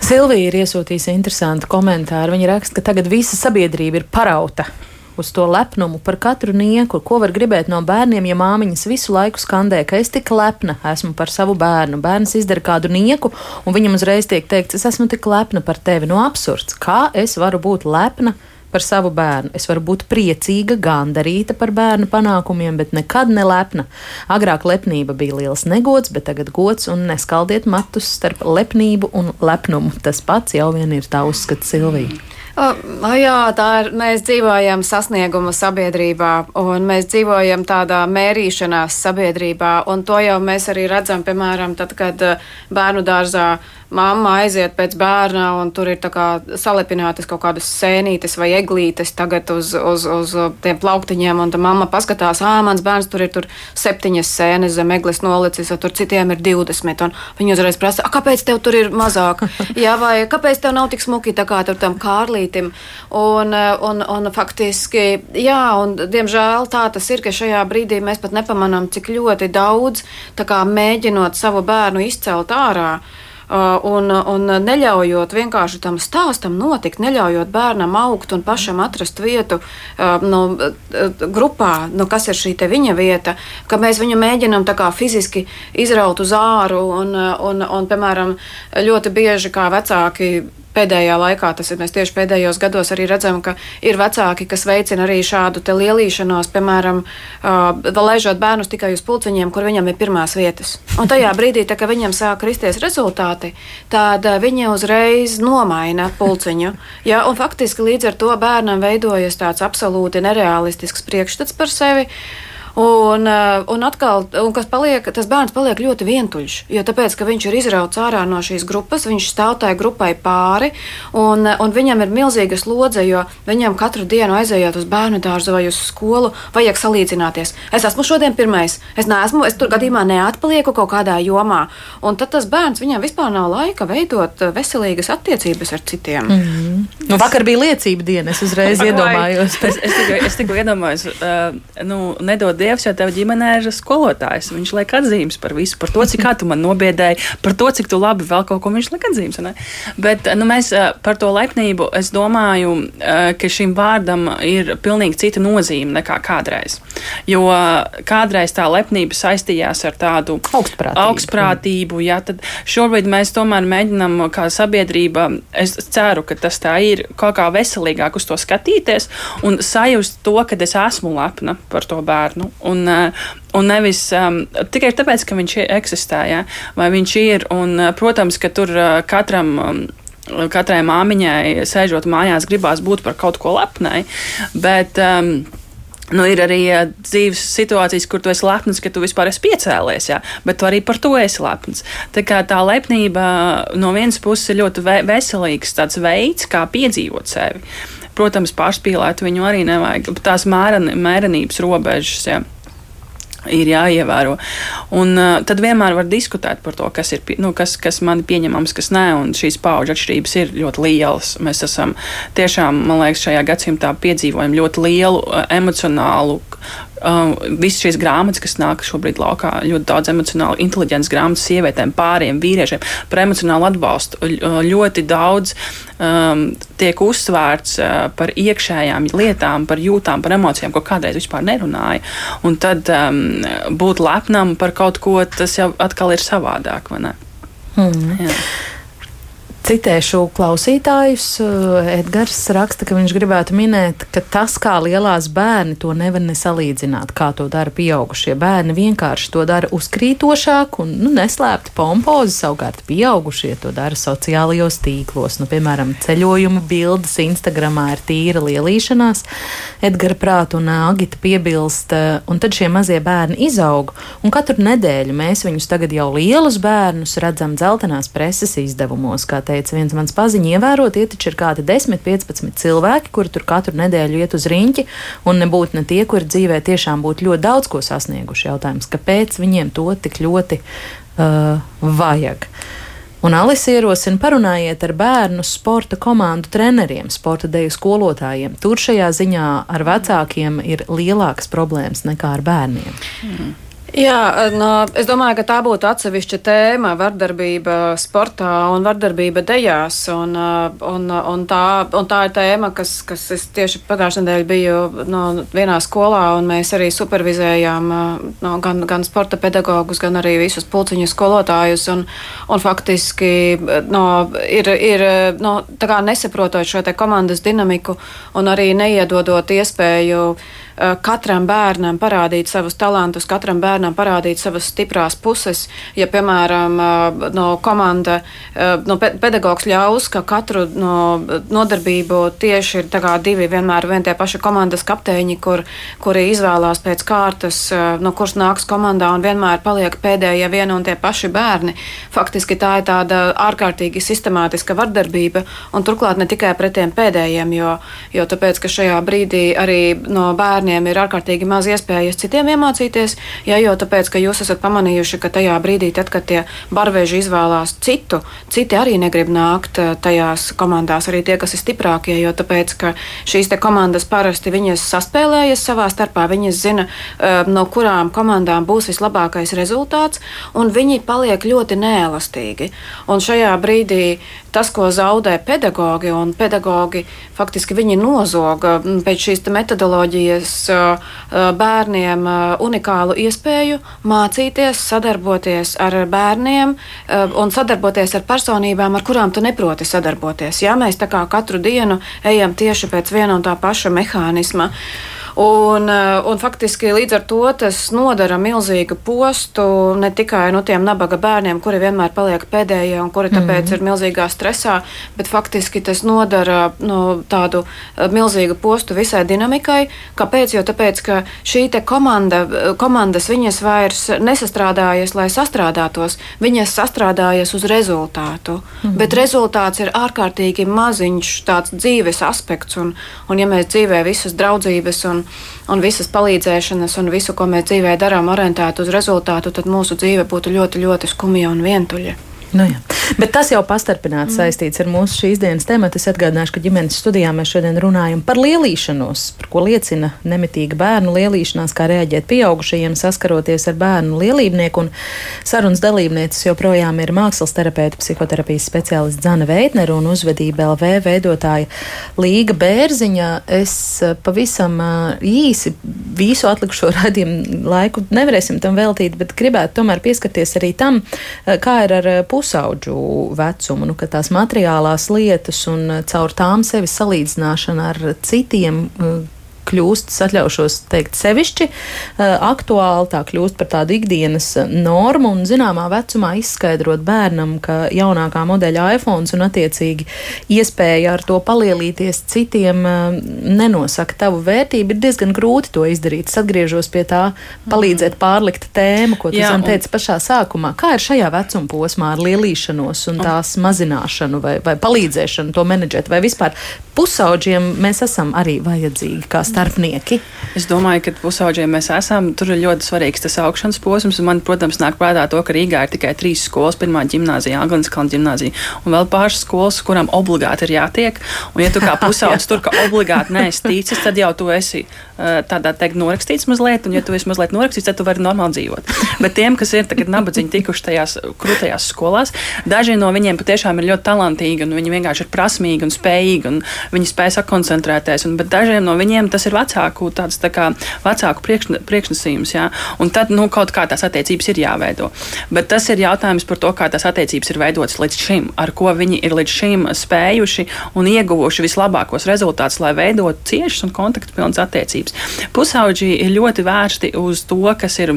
Silvija ir iesūtījusi interesantu komentāru. Viņa raksta, ka tagad visa sabiedrība ir parauta uz to lepnumu par katru nieku, ko var gribēt no bērniem, ja māmiņas visu laiku skandē, ka es tik lepna esmu par savu bērnu. Bērns izdara kādu nieku, un viņam uzreiz tiek teikts, es esmu tik lepna par tevi. No absurds, kā es varu būt lepna? Par savu bērnu. Es varu būt priecīga, gandarīta par bērnu panākumiem, bet nekad nelepna. Agrāk lepnība bija liels negods, bet tagad gods un neskaldiet matus starp lepnību un lepnumu. Tas pats jau vien ir tā uzskats Silvija. O, jā, tā ir. Mēs dzīvojam sasnieguma sabiedrībā, un mēs dzīvojam tādā mērīšanās sabiedrībā, un to jau mēs arī redzam, piemēram, tad, kad bērnu dārzā mamma aiziet pēc bērna, un tur ir salepinātas kaut kādas sēnītes vai eglītes tagad uz, uz, uz tiem plauktiņiem, un tā mamma paskatās, ah, mans bērns tur ir tur septiņas sēnes zem eglis nolicis, un tur citiem ir divdesmit, un viņi uzreiz prasa, kāpēc tev tur ir mazāk, *laughs* jā, vai kāpēc tev nav tik smuki tā kā tur tam kārlītim, un, un, un faktiski, jā, un diemžēl tā tas ir, ka šajā brīdī mēs pat nepamanām, cik ļoti daudz, tā kā mēģinot savu bērnu izcelt ārā, un, un neļaujot vienkārši tam stāstam notikt, neļaujot bērnam augt un pašam atrast vietu uh, nu, uh, grupā, nu, kas ir šī viņa vieta, ka mēs viņu mēģinām fiziski izraut uz āru. Un, un, un, piemēram, ļoti bieži kā vecāki pēdējā laikā, tas ir mēs tieši pēdējos gados arī redzam, ka ir vecāki, kas veicina arī šādu lielīšanos, piemēram, uh, laižot bērnus tikai uz pulciņiem, kur viņam ir pirmās vietas. Un tajā brīdī, tā, kad viņam sāk kristies rezultāti, tad viņi uzreiz nomaina pulciņu. Ja, un faktiski līdz ar to bērnam veidojas tāds absolūti nereālistisks priekšstats par sevi. Uh, un atkal, un kas paliek, tas bērns paliek ļoti vientuļš. Jo tāpēc, ka viņš ir izrauts ārā no šīs grupas, viņš stāv tai grupai pāri, un, un viņam ir milzīga slodze, jo viņam katru dienu aizejot uz bērnu dārzu vai uz skolu, vajag salīdzināties. Es esmu šodien pirmais, es neesmu, es tur gadījumā neatpalieku kaut kādā jomā. Un tad tas bērns, viņam vispār nav laika veidot veselīgas attiecības ar citiem. Mm -hmm. nu, vakar bija liecība diena, es uzreiz iedomājos. es, es, tikko, es tikko iedomājos, uh, nu, nedod Dievs, jo tev ģimenē ir skolotājs. Viņš liek atzīmes par visu, par to, cik tu man nobiedēji, par to, cik tu labi vēl kaut ko viņš liek atzīmes. Ne? Bet nu, mēs par to laipnību, es domāju, ka šim vārdam ir pilnīgi cita nozīme nekā kādreiz. Jo kādreiz tā lepnība saistījās ar tādu augstprātību. augstprātību tad šobrīd mēs tomēr mēģinām, kā sabiedrība, es ceru, ka tas tā ir, kaut kā veselīgāk uz to skatīties un sajust to, ka es esmu lepna par to bērnu. Un, un nevis um, tikai tāpēc, ka viņš eksistē, ja, vai viņš ir. Un, protams, ka tur katram. Um, Katrai māmiņai, sēžot mājās, gribās būt par kaut ko lepnai, bet um, Nu, ir arī uh, dzīves situācijas, kur tu esi lepns, ka tu vispār esi piecēlies, jā, bet tu arī par to esi lepns. Tā, tā lepnība no vienas puses ir ļoti ve veselīgs veids, kā piedzīvot sevi. Protams, pārspīlēt viņu arī nevajag. Tās mēren, mērenības robežas. Jā ir jāievēro. Un, uh, tad vienmēr var diskutēt par to, kas ir nu, kas, kas man pieņemams, kas nē, un šīs pauģu atšķirības ir ļoti lielas. Mēs esam tiešām, man liekas, šajā gadsimtā piedzīvojam ļoti lielu uh, emocionālu Um, Visas šīs grāmatas, kas nāk šobrīd laukā, ļoti daudz emocionāli inteliģentas grāmatas sievietēm, pāriem, vīriešiem par emocionālu atbalstu. Ļoti daudz um, tiek uzsvērts uh, par iekšējām lietām, par jūtām, par emocijām, ko kādreiz vispār nerunāja. Un tad um, būt lepnam par kaut ko, tas jau atkal ir savādāk. Hmm. Jā. Citēšu klausītājus. Eh, Edgars raksta, ka viņš gribētu minēt, ka tas, kā lielās bērni to nevar nesalīdzināt, kā to dara pieaugušie. Bērni vienkārši to dara uzkrītošāk un nu, neslēpti pompozi, savukārt pieaugušie to dara sociālajos tīklos. Nu, piemēram, ceļojuma bildes Instagramā ir tīra lielīšanās. Edgara prāta un Agita piebilst, eh, un tad šie mazie bērni izaug, un katru nedēļu mēs viņus tagad jau lielus bērnus redzam dzeltenās preses izdevumos, kā teica viens mans paziņš, ievērot, tie taču ir kādi 10, 15 cilvēki, kuri tur katru nedēļu iet uz riņķi, un nebūtu ne tie, kuri dzīvē tiešām būtu ļoti daudz ko sasnieguši. Jautājums, kāpēc viņiem to tik ļoti uh, vajag? Un Alise ierosina parunājiet ar bērnu sporta komandu treneriem, sporta deju skolotājiem. Tur šajā ziņā ar vecākiem ir lielākas problēmas nekā ar bērniem. Mm. Jā, no, es domāju, ka tā būtu atsevišķa tēma - vardarbība sportā un vardarbība dejās. Un, un, un, tā, un tā ir tēma, kas, kas es tieši pagājušajā nedēļā biju no, vienā skolā, un mēs arī supervizējām no, gan, gan sporta pedagogus, gan arī visus pulciņu skolotājus. Un, un faktiski no, ir, ir no, nesaprotot šo komandas dinamiku un arī neiedodot iespēju katram bērnam parādīt savus talantus, katram bērnam parādīt savas stiprās puses. Ja, piemēram, eh, no komanda, eh, no pedagogs ļaus, ka katru no nodarbību tieši ir divi vienmēr vien tie paši komandas kapteiņi, kur, kuri izvēlās pēc kārtas, no kuras nāks komandā un vienmēr paliek pēdējie vieni un tie paši bērni. Faktiski tā ir tāda ārkārtīgi sistemātiska vardarbība un turklāt ne tikai pret tiem pēdējiem, jo, jo tāpēc, ka šajā brīdī arī no bērnu bērniem ir ārkārtīgi maz iespējas citiem iemācīties, ja jau tāpēc, ka jūs esat pamanījuši, ka tajā brīdī, tad, kad tie barveži izvēlās citu, citi arī negrib nākt eh, tajās komandās, arī tie, kas ir stiprākie, jo tāpēc, ka šīs te komandas parasti viņas saspēlējas savā starpā, viņas zina, eh, no kurām komandām būs vislabākais rezultāts, un viņi paliek ļoti neelastīgi. Un šajā brīdī tas, ko zaudē pedagogi, un pedagogi faktiski viņi nozoga pēc šīs metodoloģijas bērniem unikālu iespēju mācīties, sadarboties ar bērniem un sadarboties ar personībām, ar kurām tu neproti sadarboties. Ja mēs tā kā katru dienu ejam tieši pēc viena un tā paša mehānisma. Un, un faktiski līdz ar to tas nodara milzīgu postu ne tikai nu, tiem nabaga bērniem, kuri vienmēr paliek pēdējie un kuri tāpēc mm -hmm. ir milzīgā stresā, bet faktiski tas nodara nu, tādu milzīgu postu visai dinamikai. Kāpēc? Jo tāpēc, ka šī komanda, komandas viņas vairs nesastrādājas, lai sastrādātos, viņas sastrādājas uz rezultātu. Mm -hmm. Bet rezultāts ir ārkārtīgi maziņš tāds dzīves aspekts. Un, un ja mēs dzīvē visas draudzības un, un visas palīdzēšanas un visu, ko mēs dzīvē darām, orientētu uz rezultātu, tad mūsu dzīve būtu ļoti, ļoti skumja un vientuļa. Nu, jā. Bet tas jau pastarpināti mm. saistīts ar mūsu šīs dienas tematu. Es atgādināšu, ka ģimenes studijā mēs šodien runājam par lielīšanos, par ko liecina nemitīga bērnu lielīšanās, kā reaģēt pieaugušajiem saskaroties ar bērnu lielībnieku. Un sarunas dalībnieces joprojām ir mākslas terapeita, psihoterapijas speciālists Zana Veitner un uzvedība LV veidotāja Līga Bērziņa. Es eh, pavisam eh, īsi visu atlikušo *laughs* radījumu laiku nevarēsim tam veltīt, bet gribētu tomēr pieskarties arī tam, eh, kā ir ar pusi pusauģu vecumu, nu, ka tās materiālās lietas un caur tām sevi salīdzināšana ar citiem kļūst, atļaušos teikt, sevišķi eh, aktuāli, tā kļūst par tādu ikdienas eh, normu un zināmā vecumā izskaidrot bērnam, ka jaunākā modeļa iPhone un attiecīgi iespēja ar to palielīties citiem eh, nenosaka tavu vērtību, ir diezgan grūti to izdarīt. Es atgriežos pie tā, palīdzēt mhm. pārlikt tēmu, ko tu Jā, un... teici pašā sākumā. Kā ir šajā vecuma posmā ar lielīšanos un tās mazināšanu vai, vai palīdzēšanu to menedžēt, vai vispār pusauģiem mēs esam arī vajadzīgi kā starpnieki? Es domāju, ka pusauģiem mēs esam. Tur ir ļoti svarīgs tas augšanas posms. Man, protams, nāk prātā to, ka Rīgā ir tikai trīs skolas. Pirmā gimnāzija, Aglens kalna gimnāzija, un vēl pāris skolas, kurām obligāti ir jātiek. Un, ja tu kā *laughs* pusaudzis tur, ka obligāti neesi ticis, tad jau tu esi uh, tādā teikt norakstīts mazliet, un ja tu esi mazliet norakstīts, tad tu vari normāli dzīvot. Bet tiem, kas ir tagad nabadzīgi tikuši tajās krūtajās skolās, daži no viņiem patiešām ir ļoti talantīgi, un viņi vienkārši ir prasmīgi un spējīgi, un viņi spēj sakoncentrēties. Un, bet dažiem no viņiem tas ir vecāku, tāds, tā kā, vecāku priekšne, priekšnesījums. Jā? Un tad nu, kaut kā tās attiecības ir jāveido. Bet tas ir jautājums par to, kā tās attiecības ir veidotas līdz šim, ar ko viņi ir līdz šim spējuši un ieguvuši vislabākos rezultātus, lai veidotu ciešas un kontaktpilnas attiecības. Pusauģi ir ļoti vērsti uz to, kas ir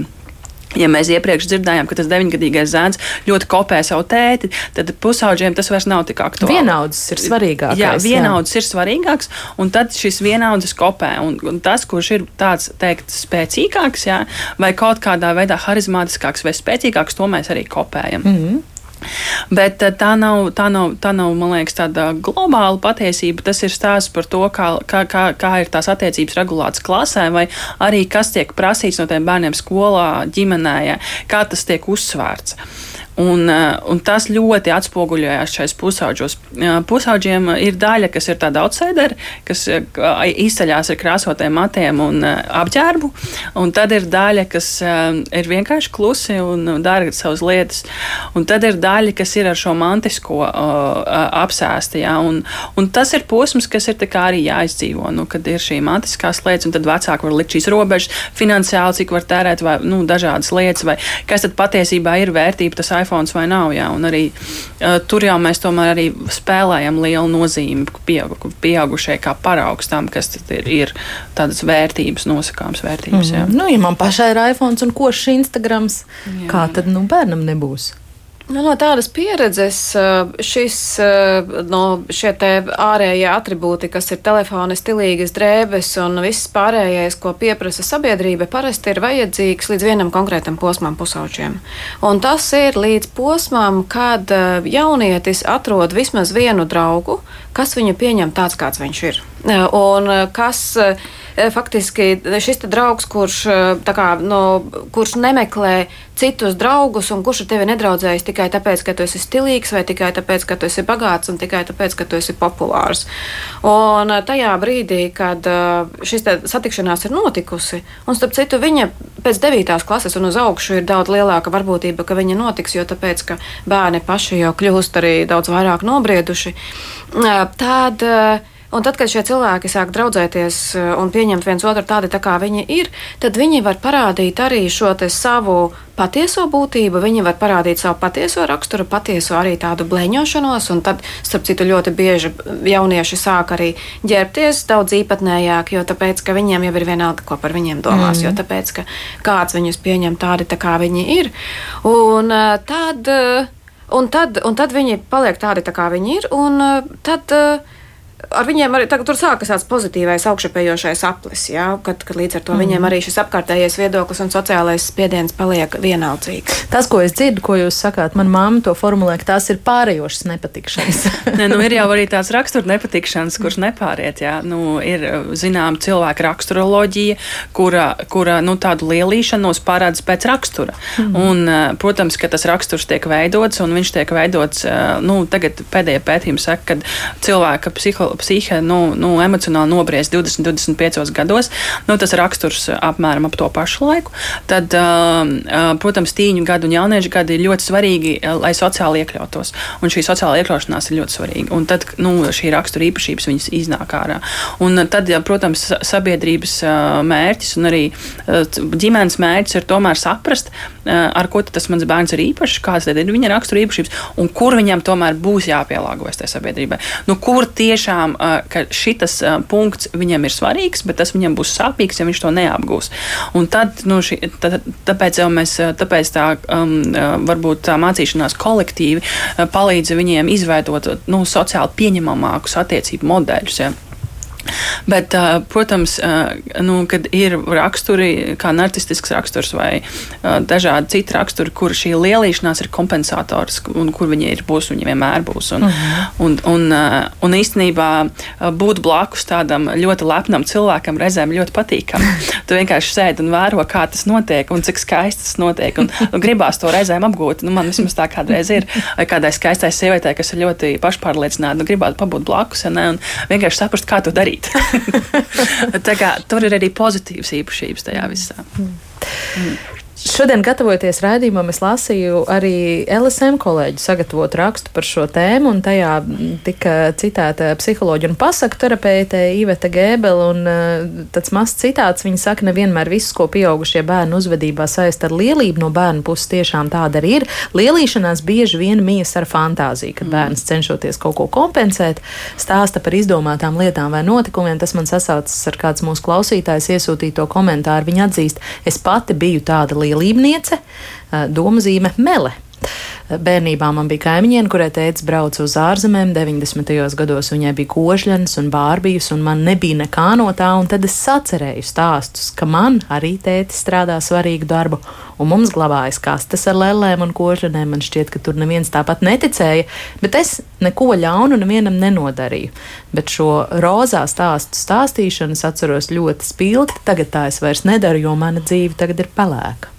Ja mēs iepriekš dzirdējām, ka tas deviņgadīgais zēns ļoti kopē savu tēti, tad pusauģiem tas vairs nav tik aktuāli. Vienaudzis ir svarīgāks. Jā, vienaudzis jā. ir svarīgāks, un tad šis vienaudzis kopē. Un, un tas, kurš ir tāds teikt, spēcīgāks, jā, vai kaut kādā veidā harizmātiskāks vai spēcīgāks, to mēs arī kopējam. Mm -hmm. Bet eh, tā nav, tā nav, tā nav man liekas, tāda globāla patiesība. Tas ir stāsts par to, kā, kā, kā, kā ir tās attiecības regulētas klasē, vai arī kas tiek prasīts no tiem bērniem skolā, ģimenē, kā tas tiek uzsvērts. Un, eh, un tas ļoti atspoguļojās šais pusauģos. Eh, pusauģiem ir daļa, kas ir tāda outsideri, kas eh, izceļās ar krāsotiem matiem un apģērbu, un tad ir daļa, kas ir vienkārši klusi un dara savas lietas, un tad ir daļa, kas ir ar šo mantisko apsēsti. Ja, un, un tas ir posms, kas ir arī jāizdzīvo, nu, kad ir šī mantiskās lietas, un tad vecāki var likt šīs robežas finansiāli, cik var tērēt, vai nu, dažādas lietas, vai kas tad patiesībā ir vērtība. Tas iPhone vai nav. Jā, un arī uh, tur jau mēs tomēr arī spēlējam lielu nozīmi pieaugu, pieaugušai kā paraugs tam, kas ir, ir tādas vērtības, nosakāmas vērtības. Jā. Mm. Nu, ja man pašai ir iPhone un košs Instagrams, jā. kā tad nu, bērnam nebūs? Nu, no tādas pieredzes eh, šis, eh, no šie ārējie attribūti, kas ir telefona, stilīgas drēbes un viss pārējais, ko pieprasa sabiedrība, parasti ir vajadzīgs līdz vienam konkrētam posmam pusaučiem. Un tas ir līdz posmam, kad eh, jaunietis atrod vismaz vienu draugu, kas viņu pieņem tāds, kāds viņš ir. Un kas faktiski šis draugs, kurš, kā, no, kurš nemeklē citus draugus un kurš ar tevi nedraudzējas tikai tāpēc, ka tu esi stilīgs, vai tikai tāpēc, ka tu esi bagāts, un tikai tāpēc, ka tu esi populārs. Un tajā brīdī, kad šis satikšanās ir notikusi, un starp citu, viņa pēc 9. klases un uz augšu ir daudz lielāka varbūtība, ka viņa notiks, jo tāpēc, ka bērni paši jau kļūst arī daudz vairāk nobrieduši, tad Un tad, kad šie cilvēki sāk draudzēties eh, un pieņemt viens otru tādi, tā kā viņi ir, tad viņi var parādīt arī šo savu patieso būtību, viņi var parādīt savu patieso raksturu, patieso arī tādu bleņošanos. Un tad, starp citu, ļoti bieži jaunieši sāk arī ģērbties daudz īpatnējāk, jo tāpēc, ka viņiem jau ir vienalga, ko par viņiem domās, mm. jo tāpēc, ka kāds viņus pieņem tādi, tā kā viņi ir. Un eh, tad, eh, un tad, un tad viņi paliek tādi, tā kā viņi ir. Un tad, ar viņiem arī tagad, tur sākas tāds pozitīvais augšupejošais aplis, jā, kad, kad līdz ar to mm. viņiem arī šis apkārtējais viedoklis un sociālais spiediens paliek vienaldzīgs. Tas, ko es dzirdu, ko jūs sakāt, man mamma to formulē, ka tās ir pārējošas nepatikšanas. *laughs* Nē, nu, ir jau arī tās rakstura nepatikšanas, kuras nepāriet. Jā. Nu, ir zinām cilvēka raksturoloģija, kura, kura nu, tādu lielīšanos parāda pēc rakstura. Mm. Un, protams, ka tas raksturs tiek veidots, un viņš tiek veidots, nu, tagad pēdējie pētījumi saka, ka cilvēka psiholoģija psihe nu, nu, emocionāli nobriest 20, 25 gados, nu, tas raksturs apmēram ap to pašu laiku. Tad, protams, tīņu gadu un jauniešu gadi ir ļoti svarīgi, lai sociāli iekļautos. Un šī sociāla iekļaušanās ir ļoti svarīga. Un tad nu, šī rakstura īpašības viņas iznāk ārā. Un tad, protams, sabiedrības mērķis un arī ģimenes mērķis ir tomēr saprast, ar ko tas mans bērns ir īpašs, kādas ir viņa rakstura īpašības un kur viņam tomēr būs jāpielāgojas tajā sabiedrībai. Nu, kur tiešām tiešām, ka šis punkts viņam ir svarīgs, bet tas viņam būs sāpīgs, ja viņš to neapgūs. Un tad, nu, šī, tā, tāpēc jau mēs, tāpēc tā, um, varbūt tā mācīšanās kolektīvi palīdz viņiem izveidot nu, sociāli pieņemamākus attiecību modeļus. Ja. Bet, protams, nu, kad ir raksturi, kā narcistisks raksturs vai dažādi citi raksturi, kur šī lielīšanās ir kompensators un kur viņi ir, būs, viņi vienmēr būs. Un, uh -huh. un, un, un īstenībā būt blakus tādam ļoti lepnam cilvēkam reizēm ļoti patīkami. *laughs* tu vienkārši sēdi un vēro, kā tas notiek un cik skaisti tas notiek. Un, un gribās to reizēm apgūt. Nu, man vismaz tā kādreiz ir. Vai kādai skaistai sievietei, kas ir ļoti pašpārliecināta, nu, gribētu pabūt blakus ja ne, un vienkārši saprast, kā to darīt darīt. *laughs* kā, tur ir arī pozitīvas īpašības tajā visā. Mm. Mm. Šodien, gatavoties raidījumam, es lasīju arī LSM kolēģu sagatavotu rakstu par šo tēmu, un tajā tika citēta psiholoģija un pasaku terapeite Iveta Gēbela, un uh, tāds mazs citāts, viņa saka, nevienmēr viss, ko pieaugušie bērnu uzvedībā saist ar lielību no bērnu puses, tiešām tāda arī ir. Lielīšanās bieži vien mijas ar fantāziju, kad mm. bērns cenšoties kaut ko kompensēt, stāsta par izdomātām lietām vai notikumiem. Tas man sasaucas ar kāds mūsu klausītājs iesūtīto komentāru. Viņa atzīst, es pati biju tāda liela lielībniece, domzīme Mele. Bērnībā man bija kaimiņiene, kurai teica, brauca uz ārzemēm. 90. gados viņai bija kožļanas un bārbijas, un man nebija nekā no tā. Tad es sacerēju stāstus, ka man arī tēti strādā svarīgu darbu, un mums glabājas kastes ar lēlēm un kožļanēm. Man šķiet, ka tur neviens tāpat neticēja, bet es neko ļaunu nevienam nenodarīju. Bet šo rozā stāstu stāstīšanu es atceros ļoti spilgti. Tagad tā es vairs nedaru, jo mana dzīve tagad ir pelēka.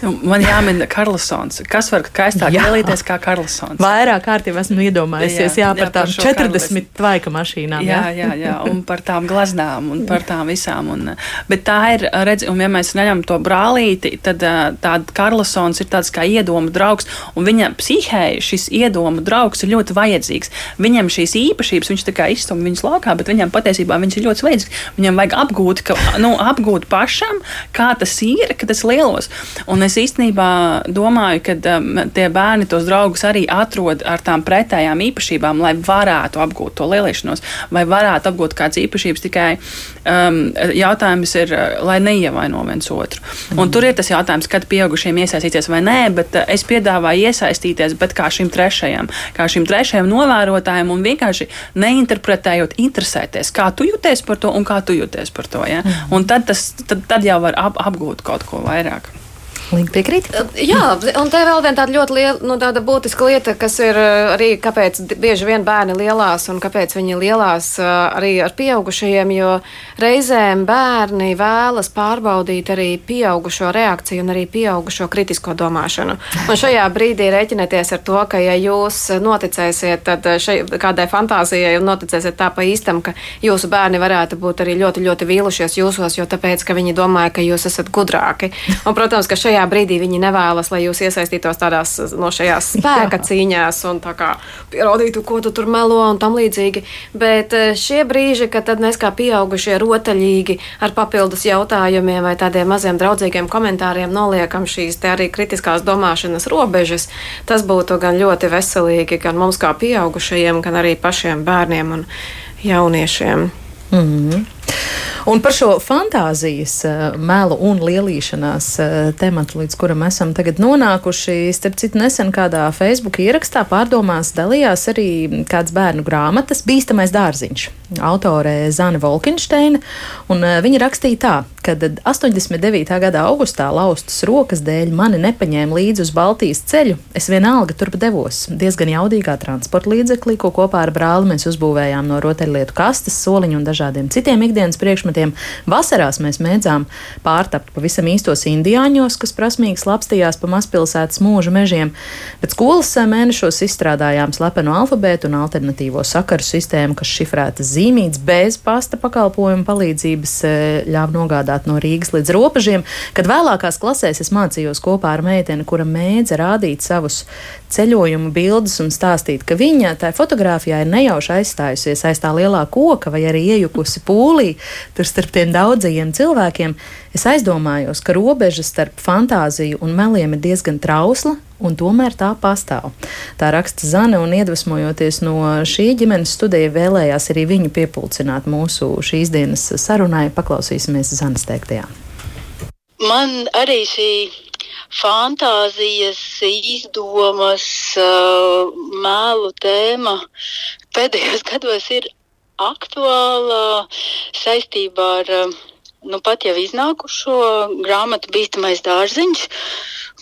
Nu, man jāmin Karlsons. Kas var skaistāk ielīties kā Karlsons? Vairāk kārtī esmu iedomājusies, jā, jā, par tām par 40 tvaika mašīnām. Jā, jā, jā, un par tām glaznām un par tām visām. Un, bet tā ir, redz, un ja mēs neņemam to brālīti, tad tāda Karlsons ir tāds kā iedomu draugs, un viņa psihē šis iedomu draugs ir ļoti vajadzīgs. Viņam šīs īpašības, viņš tā kā izstum viņas laukā, bet viņam patiesībā viņas ir ļoti vajadzīgas. Viņam vajag apgūt, ka, nu, apgūt pašam, kā tas ir, ka tas lielos. Un es īstenībā domāju, ka um, tie bērni tos draugus arī atrod ar tām pretējām īpašībām, lai varētu apgūt to lielīšanos, vai varētu apgūt kādas īpašības. Tikai um, jautājums ir, uh, lai neievaino viens otru. Un mm. tur ir tas jautājums, kad pieaugušiem iesaistīties vai nē, bet uh, es piedāvāju iesaistīties, bet kā šim trešajam, kā šim trešajam novērotājam un vienkārši neinterpretējot, interesēties, kā tu jūties par to un kā tu jūties par to. Ja? Mm. Un tad, tas, tad, tad jau var ap, apgūt kaut ko vairāk. Līga piekrīt? Jā, un te vēl viena tāda ļoti liela, nu, tāda būtiska lieta, kas ir arī, kāpēc bieži vien bērni lielās un kāpēc viņi lielās arī ar pieaugušajiem, jo reizēm bērni vēlas pārbaudīt arī pieaugušo reakciju un arī pieaugušo kritisko domāšanu. Un šajā brīdī rēķinieties ar to, ka ja jūs noticēsiet tad šai, kādai fantāzijai un noticēsiet tā pa īstam, ka jūsu bērni varētu būt arī ļoti, ļoti vīlušies jūsos, jo tāpēc, ka viņi domāja, ka jūs esat gudrāki. Un, protams, ka šajā tajā brīdī viņi nevēlas, lai jūs iesaistītos tādās no šajās spēka Jā. cīņās un tā kā pierādītu, ko tu tur melo un tam līdzīgi. Bet eh, šie brīži, kad tad mēs kā pieaugušie rotaļīgi ar papildus jautājumiem vai tādiem maziem draudzīgiem komentāriem noliekam šīs te arī kritiskās domāšanas robežas, tas būtu gan ļoti veselīgi gan mums kā pieaugušajiem, gan arī pašiem bērniem un jauniešiem. Mm -hmm. Un par šo fantāzijas uh, melu un lielīšanās uh, tematu, līdz kuram esam tagad nonākuši, starp citu, nesen kādā Facebook ierakstā pārdomās dalījās arī kāds bērnu grāmatas Bīstamais dārziņš. Autore Zana Volkinšteina, un uh, viņa rakstīja tā, ka 89. gada augustā laustas rokas dēļ mani nepaņēma līdzi uz Baltijas ceļu. Es vienalga turp devos, diezgan jaudīgā transporta līdzeklī, ko kopā ar brāli mēs uzbūvējām no rotaļlietu kastes, soliņu un dažādiem citiem ikdienas priekšmetiem priekšmetiem. Vasarās mēs mēdzām pārtapt pavisam īstos indiāņos, kas prasmīgi slapstījās pa mazpilsētas mūža mežiem, bet skolas mēnešos izstrādājām slepenu alfabētu un alternatīvo sakaru sistēmu, kas šifrētas zīmītas bez pasta pakalpojumu palīdzības e, ļāva nogādāt no Rīgas līdz robežiem, kad vēlākās klasēs es mācījos kopā ar meiteni, kura mēdza rādīt savus ceļojumu bildes un stāstīt, ka viņa tajā fotografijā ir nejauši aizstājusies aiz tā lielā koka vai arī iejukusi pūlī, tur starp tiem daudzajiem cilvēkiem, es aizdomājos, ka robeža starp fantāziju un meliem ir diezgan trausla, un tomēr tā pastāv. Tā raksta Zane, un iedvesmojoties no šī ģimenes studija, vēlējās arī viņu piepulcināt mūsu šīs dienas sarunai. Paklausīsimies Zanes teiktajā. Man arī šī fantāzijas, izdomas, uh, mēlu tēma pēdējos *laughs* gados ir aktuāla saistībā ar nu, pat jau iznākušo grāmatu Bīstamais dārziņš,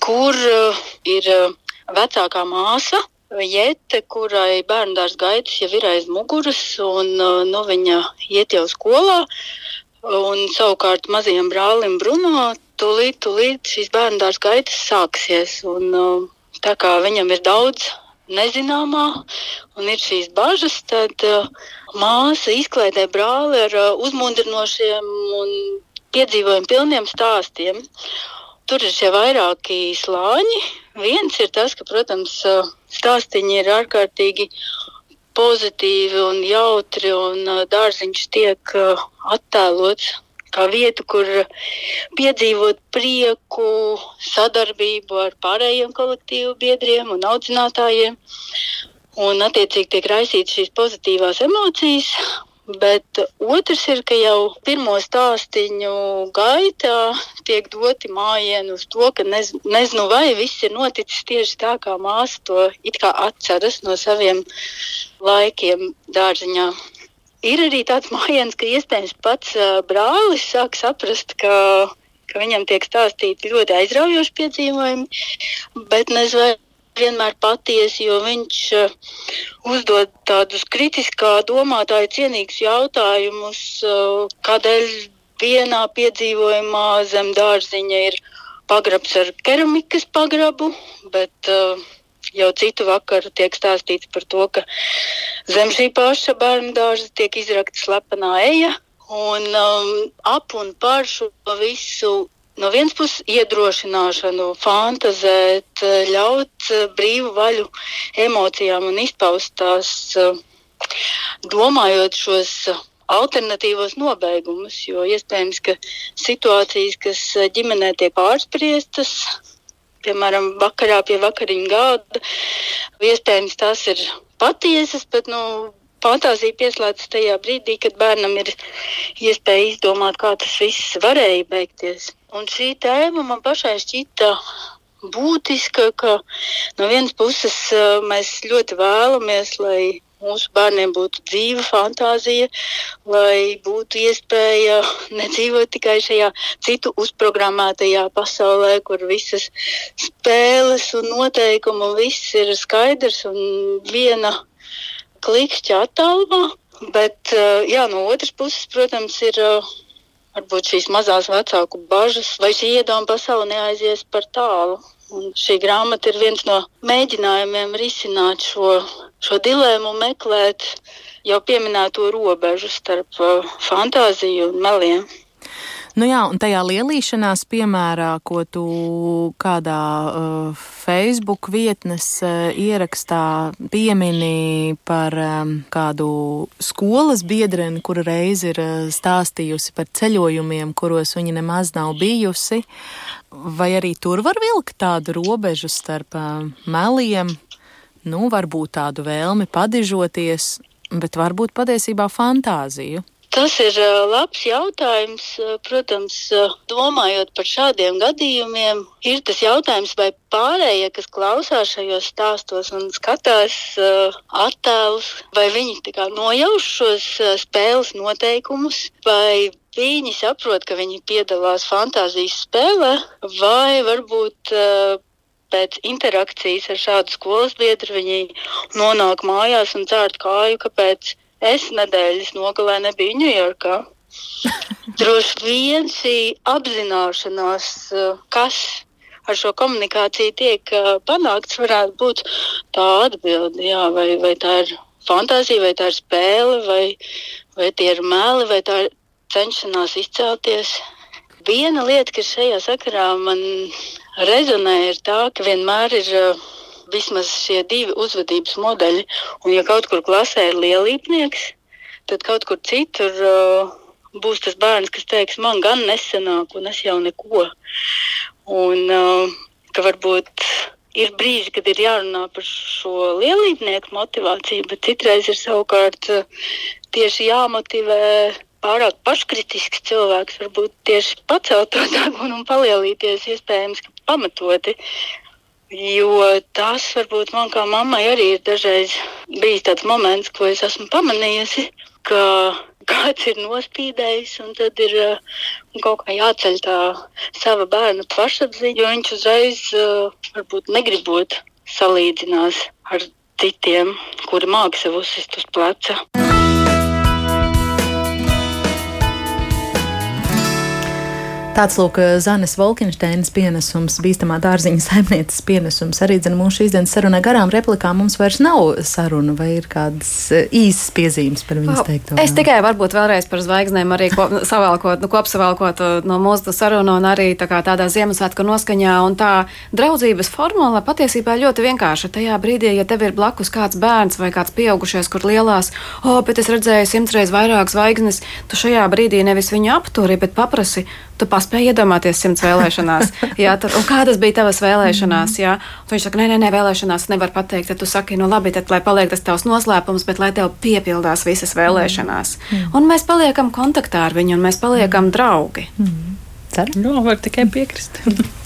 kur uh, ir uh, vecākā māsa. Jēte, kurai bērnu dārza gaitas jau ir aiz muguras, un uh, nu, viņa iet jau skolā. Un savukārt mazajam brālim Bruno tūlīt, tūlīt šīs bērnu dārza gaitas sāksies. Un, tā kā viņam ir daudz nezināmā un ir šīs bažas, tad uh, māsa izklaidē brāli ar uh, uzmundrinošiem un piedzīvojumu pilniem stāstiem. Tur ir šie vairāki slāņi. Viens ir tas, ka, protams, uh, stāstīņi ir ārkārtīgi pozitīvi un jautri, un uh, dārziņš tiek attēlots kā vietu, kur piedzīvot prieku, sadarbību ar pārējiem kolektīvu biedriem un audzinātājiem. Un, attiecīgi, tiek raisītas šīs pozitīvās emocijas. Bet otrs ir, ka jau pirmo stāstīņu gaitā tiek doti mājiņi uz to, ka nez, nezinu, vai viss ir noticis tieši tā, kā māsa to atceras no saviem laikiem dārziņā ir arī tāds mājiens, ka iespējams pats brālis sāk saprast, ka, ka viņam tiek stāstīti ļoti aizraujoši piedzīvojumi, bet nezinu, vienmēr patiesi, jo viņš uh, uzdod tādus kritiskā domātāju cienīgus jautājumus, uh, kādēļ vienā piedzīvojumā zem dārziņa ir pagrabs ar keramikas pagrabu, bet uh, jau citu vakaru tiek stāstīts par to, ka zem šī paša bērnu dārza tiek izrakta slepenā eja. Un um, ap un par šo visu no vienas puses iedrošināšanu, fantazēt, ļaut uh, brīvu vaļu emocijām un izpaust tās, uh, domājot šos alternatīvos nobeigumus. Jo iespējams, ka situācijas, kas ģimenē tiek pārspriestas, piemēram, vakarā pie vakariņu gāda. Iespējams, tās ir patiesas, bet nu, fantāzija pieslēdzas tajā brīdī, kad bērnam ir iespēja izdomāt, kā tas viss varēja beigties. Un šī tēma man pašai šķita būtiska, ka no vienas puses mēs ļoti vēlamies, lai mūsu bērniem būtu dzīva fantāzija, lai būtu iespēja *laughs* nedzīvot tikai šajā citu uzprogrammētajā pasaulē, kur visas spēles un noteikumi un viss ir skaidrs un viena klikšķa attālumā. Bet eh, jā, no otras puses, protams, ir eh, varbūt šīs mazās vecāku bažas, vai šī iedoma pasaule neaizies par tālu. Un šī grāmata ir viens no mēģinājumiem risināt šo, šo dilēmu, meklēt jau pieminēto robežu starp uh, fantāziju un meliem. Nu jā, un tajā lielīšanās piemērā, ko tu kādā uh, Facebook vietnes uh, ierakstā piemini par kādu skolas biedreni, kura reiz ir uh, stāstījusi par ceļojumiem, kuros viņa nemaz nav bijusi, vai arī tur var vilkt tādu robežu starp meliem, nu, varbūt tādu vēlmi padižoties, bet varbūt patiesībā fantāziju. Tas ir labs jautājums. Protams, domājot par šādiem gadījumiem, ir tas jautājums, vai pārējie, kas klausās šajos stāstos un skatās attēlus, vai viņi nojauš šos spēles noteikumus, vai viņi saprot, ka viņi piedalās fantāzijas spēlē, vai varbūt pēc interakcijas ar šādu skolas biedru viņi nonāk mājās un cērt kāju, kāpēc Es nedēļas nogalē nebiju Ņujorkā. *laughs* Droši vien šī apzināšanās, eh, kas ar šo komunikāciju tiek eh, panākts, varētu būt tā atbilde, jā, vai, vai tā ir fantāzija, vai tā ir spēle, vai, vai tie ir meli, vai tā ir cenšanās izcelties. Viena lieta, kas šajā sakarā man rezonē, ir tā, ka vienmēr ir uh, vismaz šie divi uzvedības modeļi. Un, ja kaut kur klasē ir lielīpnieks, tad kaut kur citur uh, būs tas bērns, kas teiks, man gan nesenāk, un es jau neko. Un uh, ka varbūt ir brīži, kad ir jārunā par šo lielīpnieku motivāciju, bet citreiz ir savukārt uh, tieši jāmotivē pārāk paškritisks cilvēks, varbūt tieši pacelt to degunu un palielīties, iespējams, pamatoti. Jo tas varbūt man kā mammai arī ir dažreiz bijis tāds moments, ko es esmu pamanījusi, ka kāds ir nospīdējis, un tad ir uh, kaut kā jāceļ tā sava bērna pašapziņa, jo viņš uzreiz uh, varbūt negribot salīdzinās ar citiem, kuri māki sev uzsist uz pleca. Tāds lūk, Zanes Volkensteinas pienesums, bīstamā dārziņa saimnieces pienesums. Arī dzen, mūsu šīsdienas sarunai garām replikām mums vairs nav saruna, vai ir kādas eh, īsas piezīmes par viņas teikto? Es tikai varbūt vēlreiz par zvaigznēm arī ko, savēlkot, nu, kopsavēlkot uh, no mūsu sarunu un arī tā kā tādā Ziemassvētku noskaņā. Un tā draudzības formula patiesībā ļoti vienkārša. Tajā brīdī, ja tev ir blakus kāds bērns vai kāds pieaugušais, kur lielās, o, oh, bet es redzēju simtreiz vairāk zvaigznes, tu šajā brīdī nevis viņu apturi, bet paprasi, tu paspēji iedomāties simts vēlēšanās. *laughs* jā, tad, un kādas bija tavas vēlēšanās? Jā? Un viņš saka, nē, nē, nē, vēlēšanās nevar pateikt. Tad tu saki, nu labi, tad lai paliek tas tavs noslēpums, bet lai tev piepildās visas vēlēšanās. Mm. Un mēs paliekam kontaktā ar viņu, un mēs paliekam draugi. Mm. Ceru? Jā, var tikai piekrist. *laughs*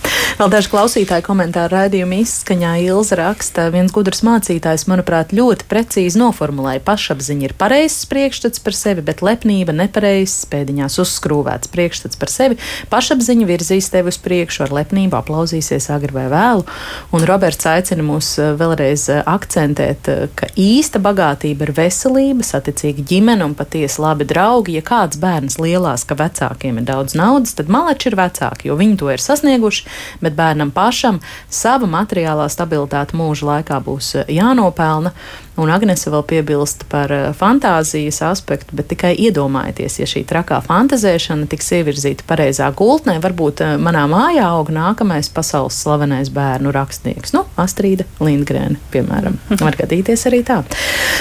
Vēl daži klausītāji komentāru raidījuma izskaņā Ilza raksta, viens gudrs mācītājs, manuprāt, ļoti precīzi noformulēja, pašapziņa ir pareizs priekšstats par sevi, bet lepnība nepareizs, pēdiņās uzskrūvēts priekšstats par sevi. Pašapziņa virzīs tevi uz priekšu, ar lepnību aplauzīsies agri vai vēlu. Un Roberts aicina mūs eh, vēlreiz eh, akcentēt, eh, ka īsta bagātība ir veselība, saticīga ģimene un patiesi labi draugi. Ja kāds bērns lielās, ka vecākiem ir daudz naudas, tad maleči ir vecāki, jo viņi to ir sasnieguši bet bērnam pašam sava materiālā stabilitāte mūža laikā būs eh, jānopelna. Un Agnese vēl piebilst par eh, fantāzijas aspektu, bet tikai iedomājieties, ja šī trakā fantazēšana tiks ievirzīta pareizā gultnē, varbūt eh, manā mājā aug nākamais pasaules slavenais bērnu rakstnieks. Nu, Astrīda Lindgrēna, piemēram. Var gadīties arī tā.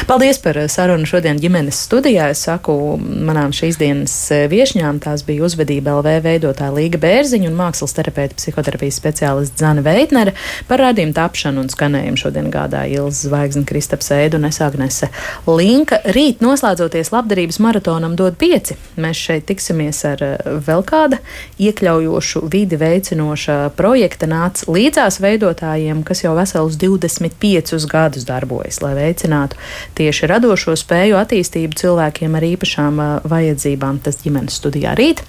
Paldies par eh, sarunu šodien ģimenes studijā. Es saku manām šīs dienas viešņām, tās bija uzvedība LV veidotāja Līga Bērziņa un mākslas terapeita psihoterapijas speciālists Zana Veitnere. Par rādījumu tapšanu un skanējumu šodien gādāja Ilza Zvaigzne Kristaps veidu un es Agnese Linka. Rīt noslēdzoties labdarības maratonam dod pieci. Mēs šeit tiksimies ar eh, vēl kāda iekļaujošu vidi veicinoša projekta nāc līdzās veidotājiem, kas jau vesels 25 gadus darbojas, lai veicinātu tieši radošo spēju attīstību cilvēkiem ar īpašām uh, vajadzībām. Tas ģimenes studijā rīt.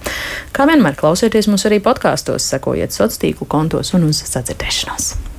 Kā vienmēr klausieties mūs arī podkāstos, sekojiet sociālo tīklu kontos un uz sadzirdēšanos.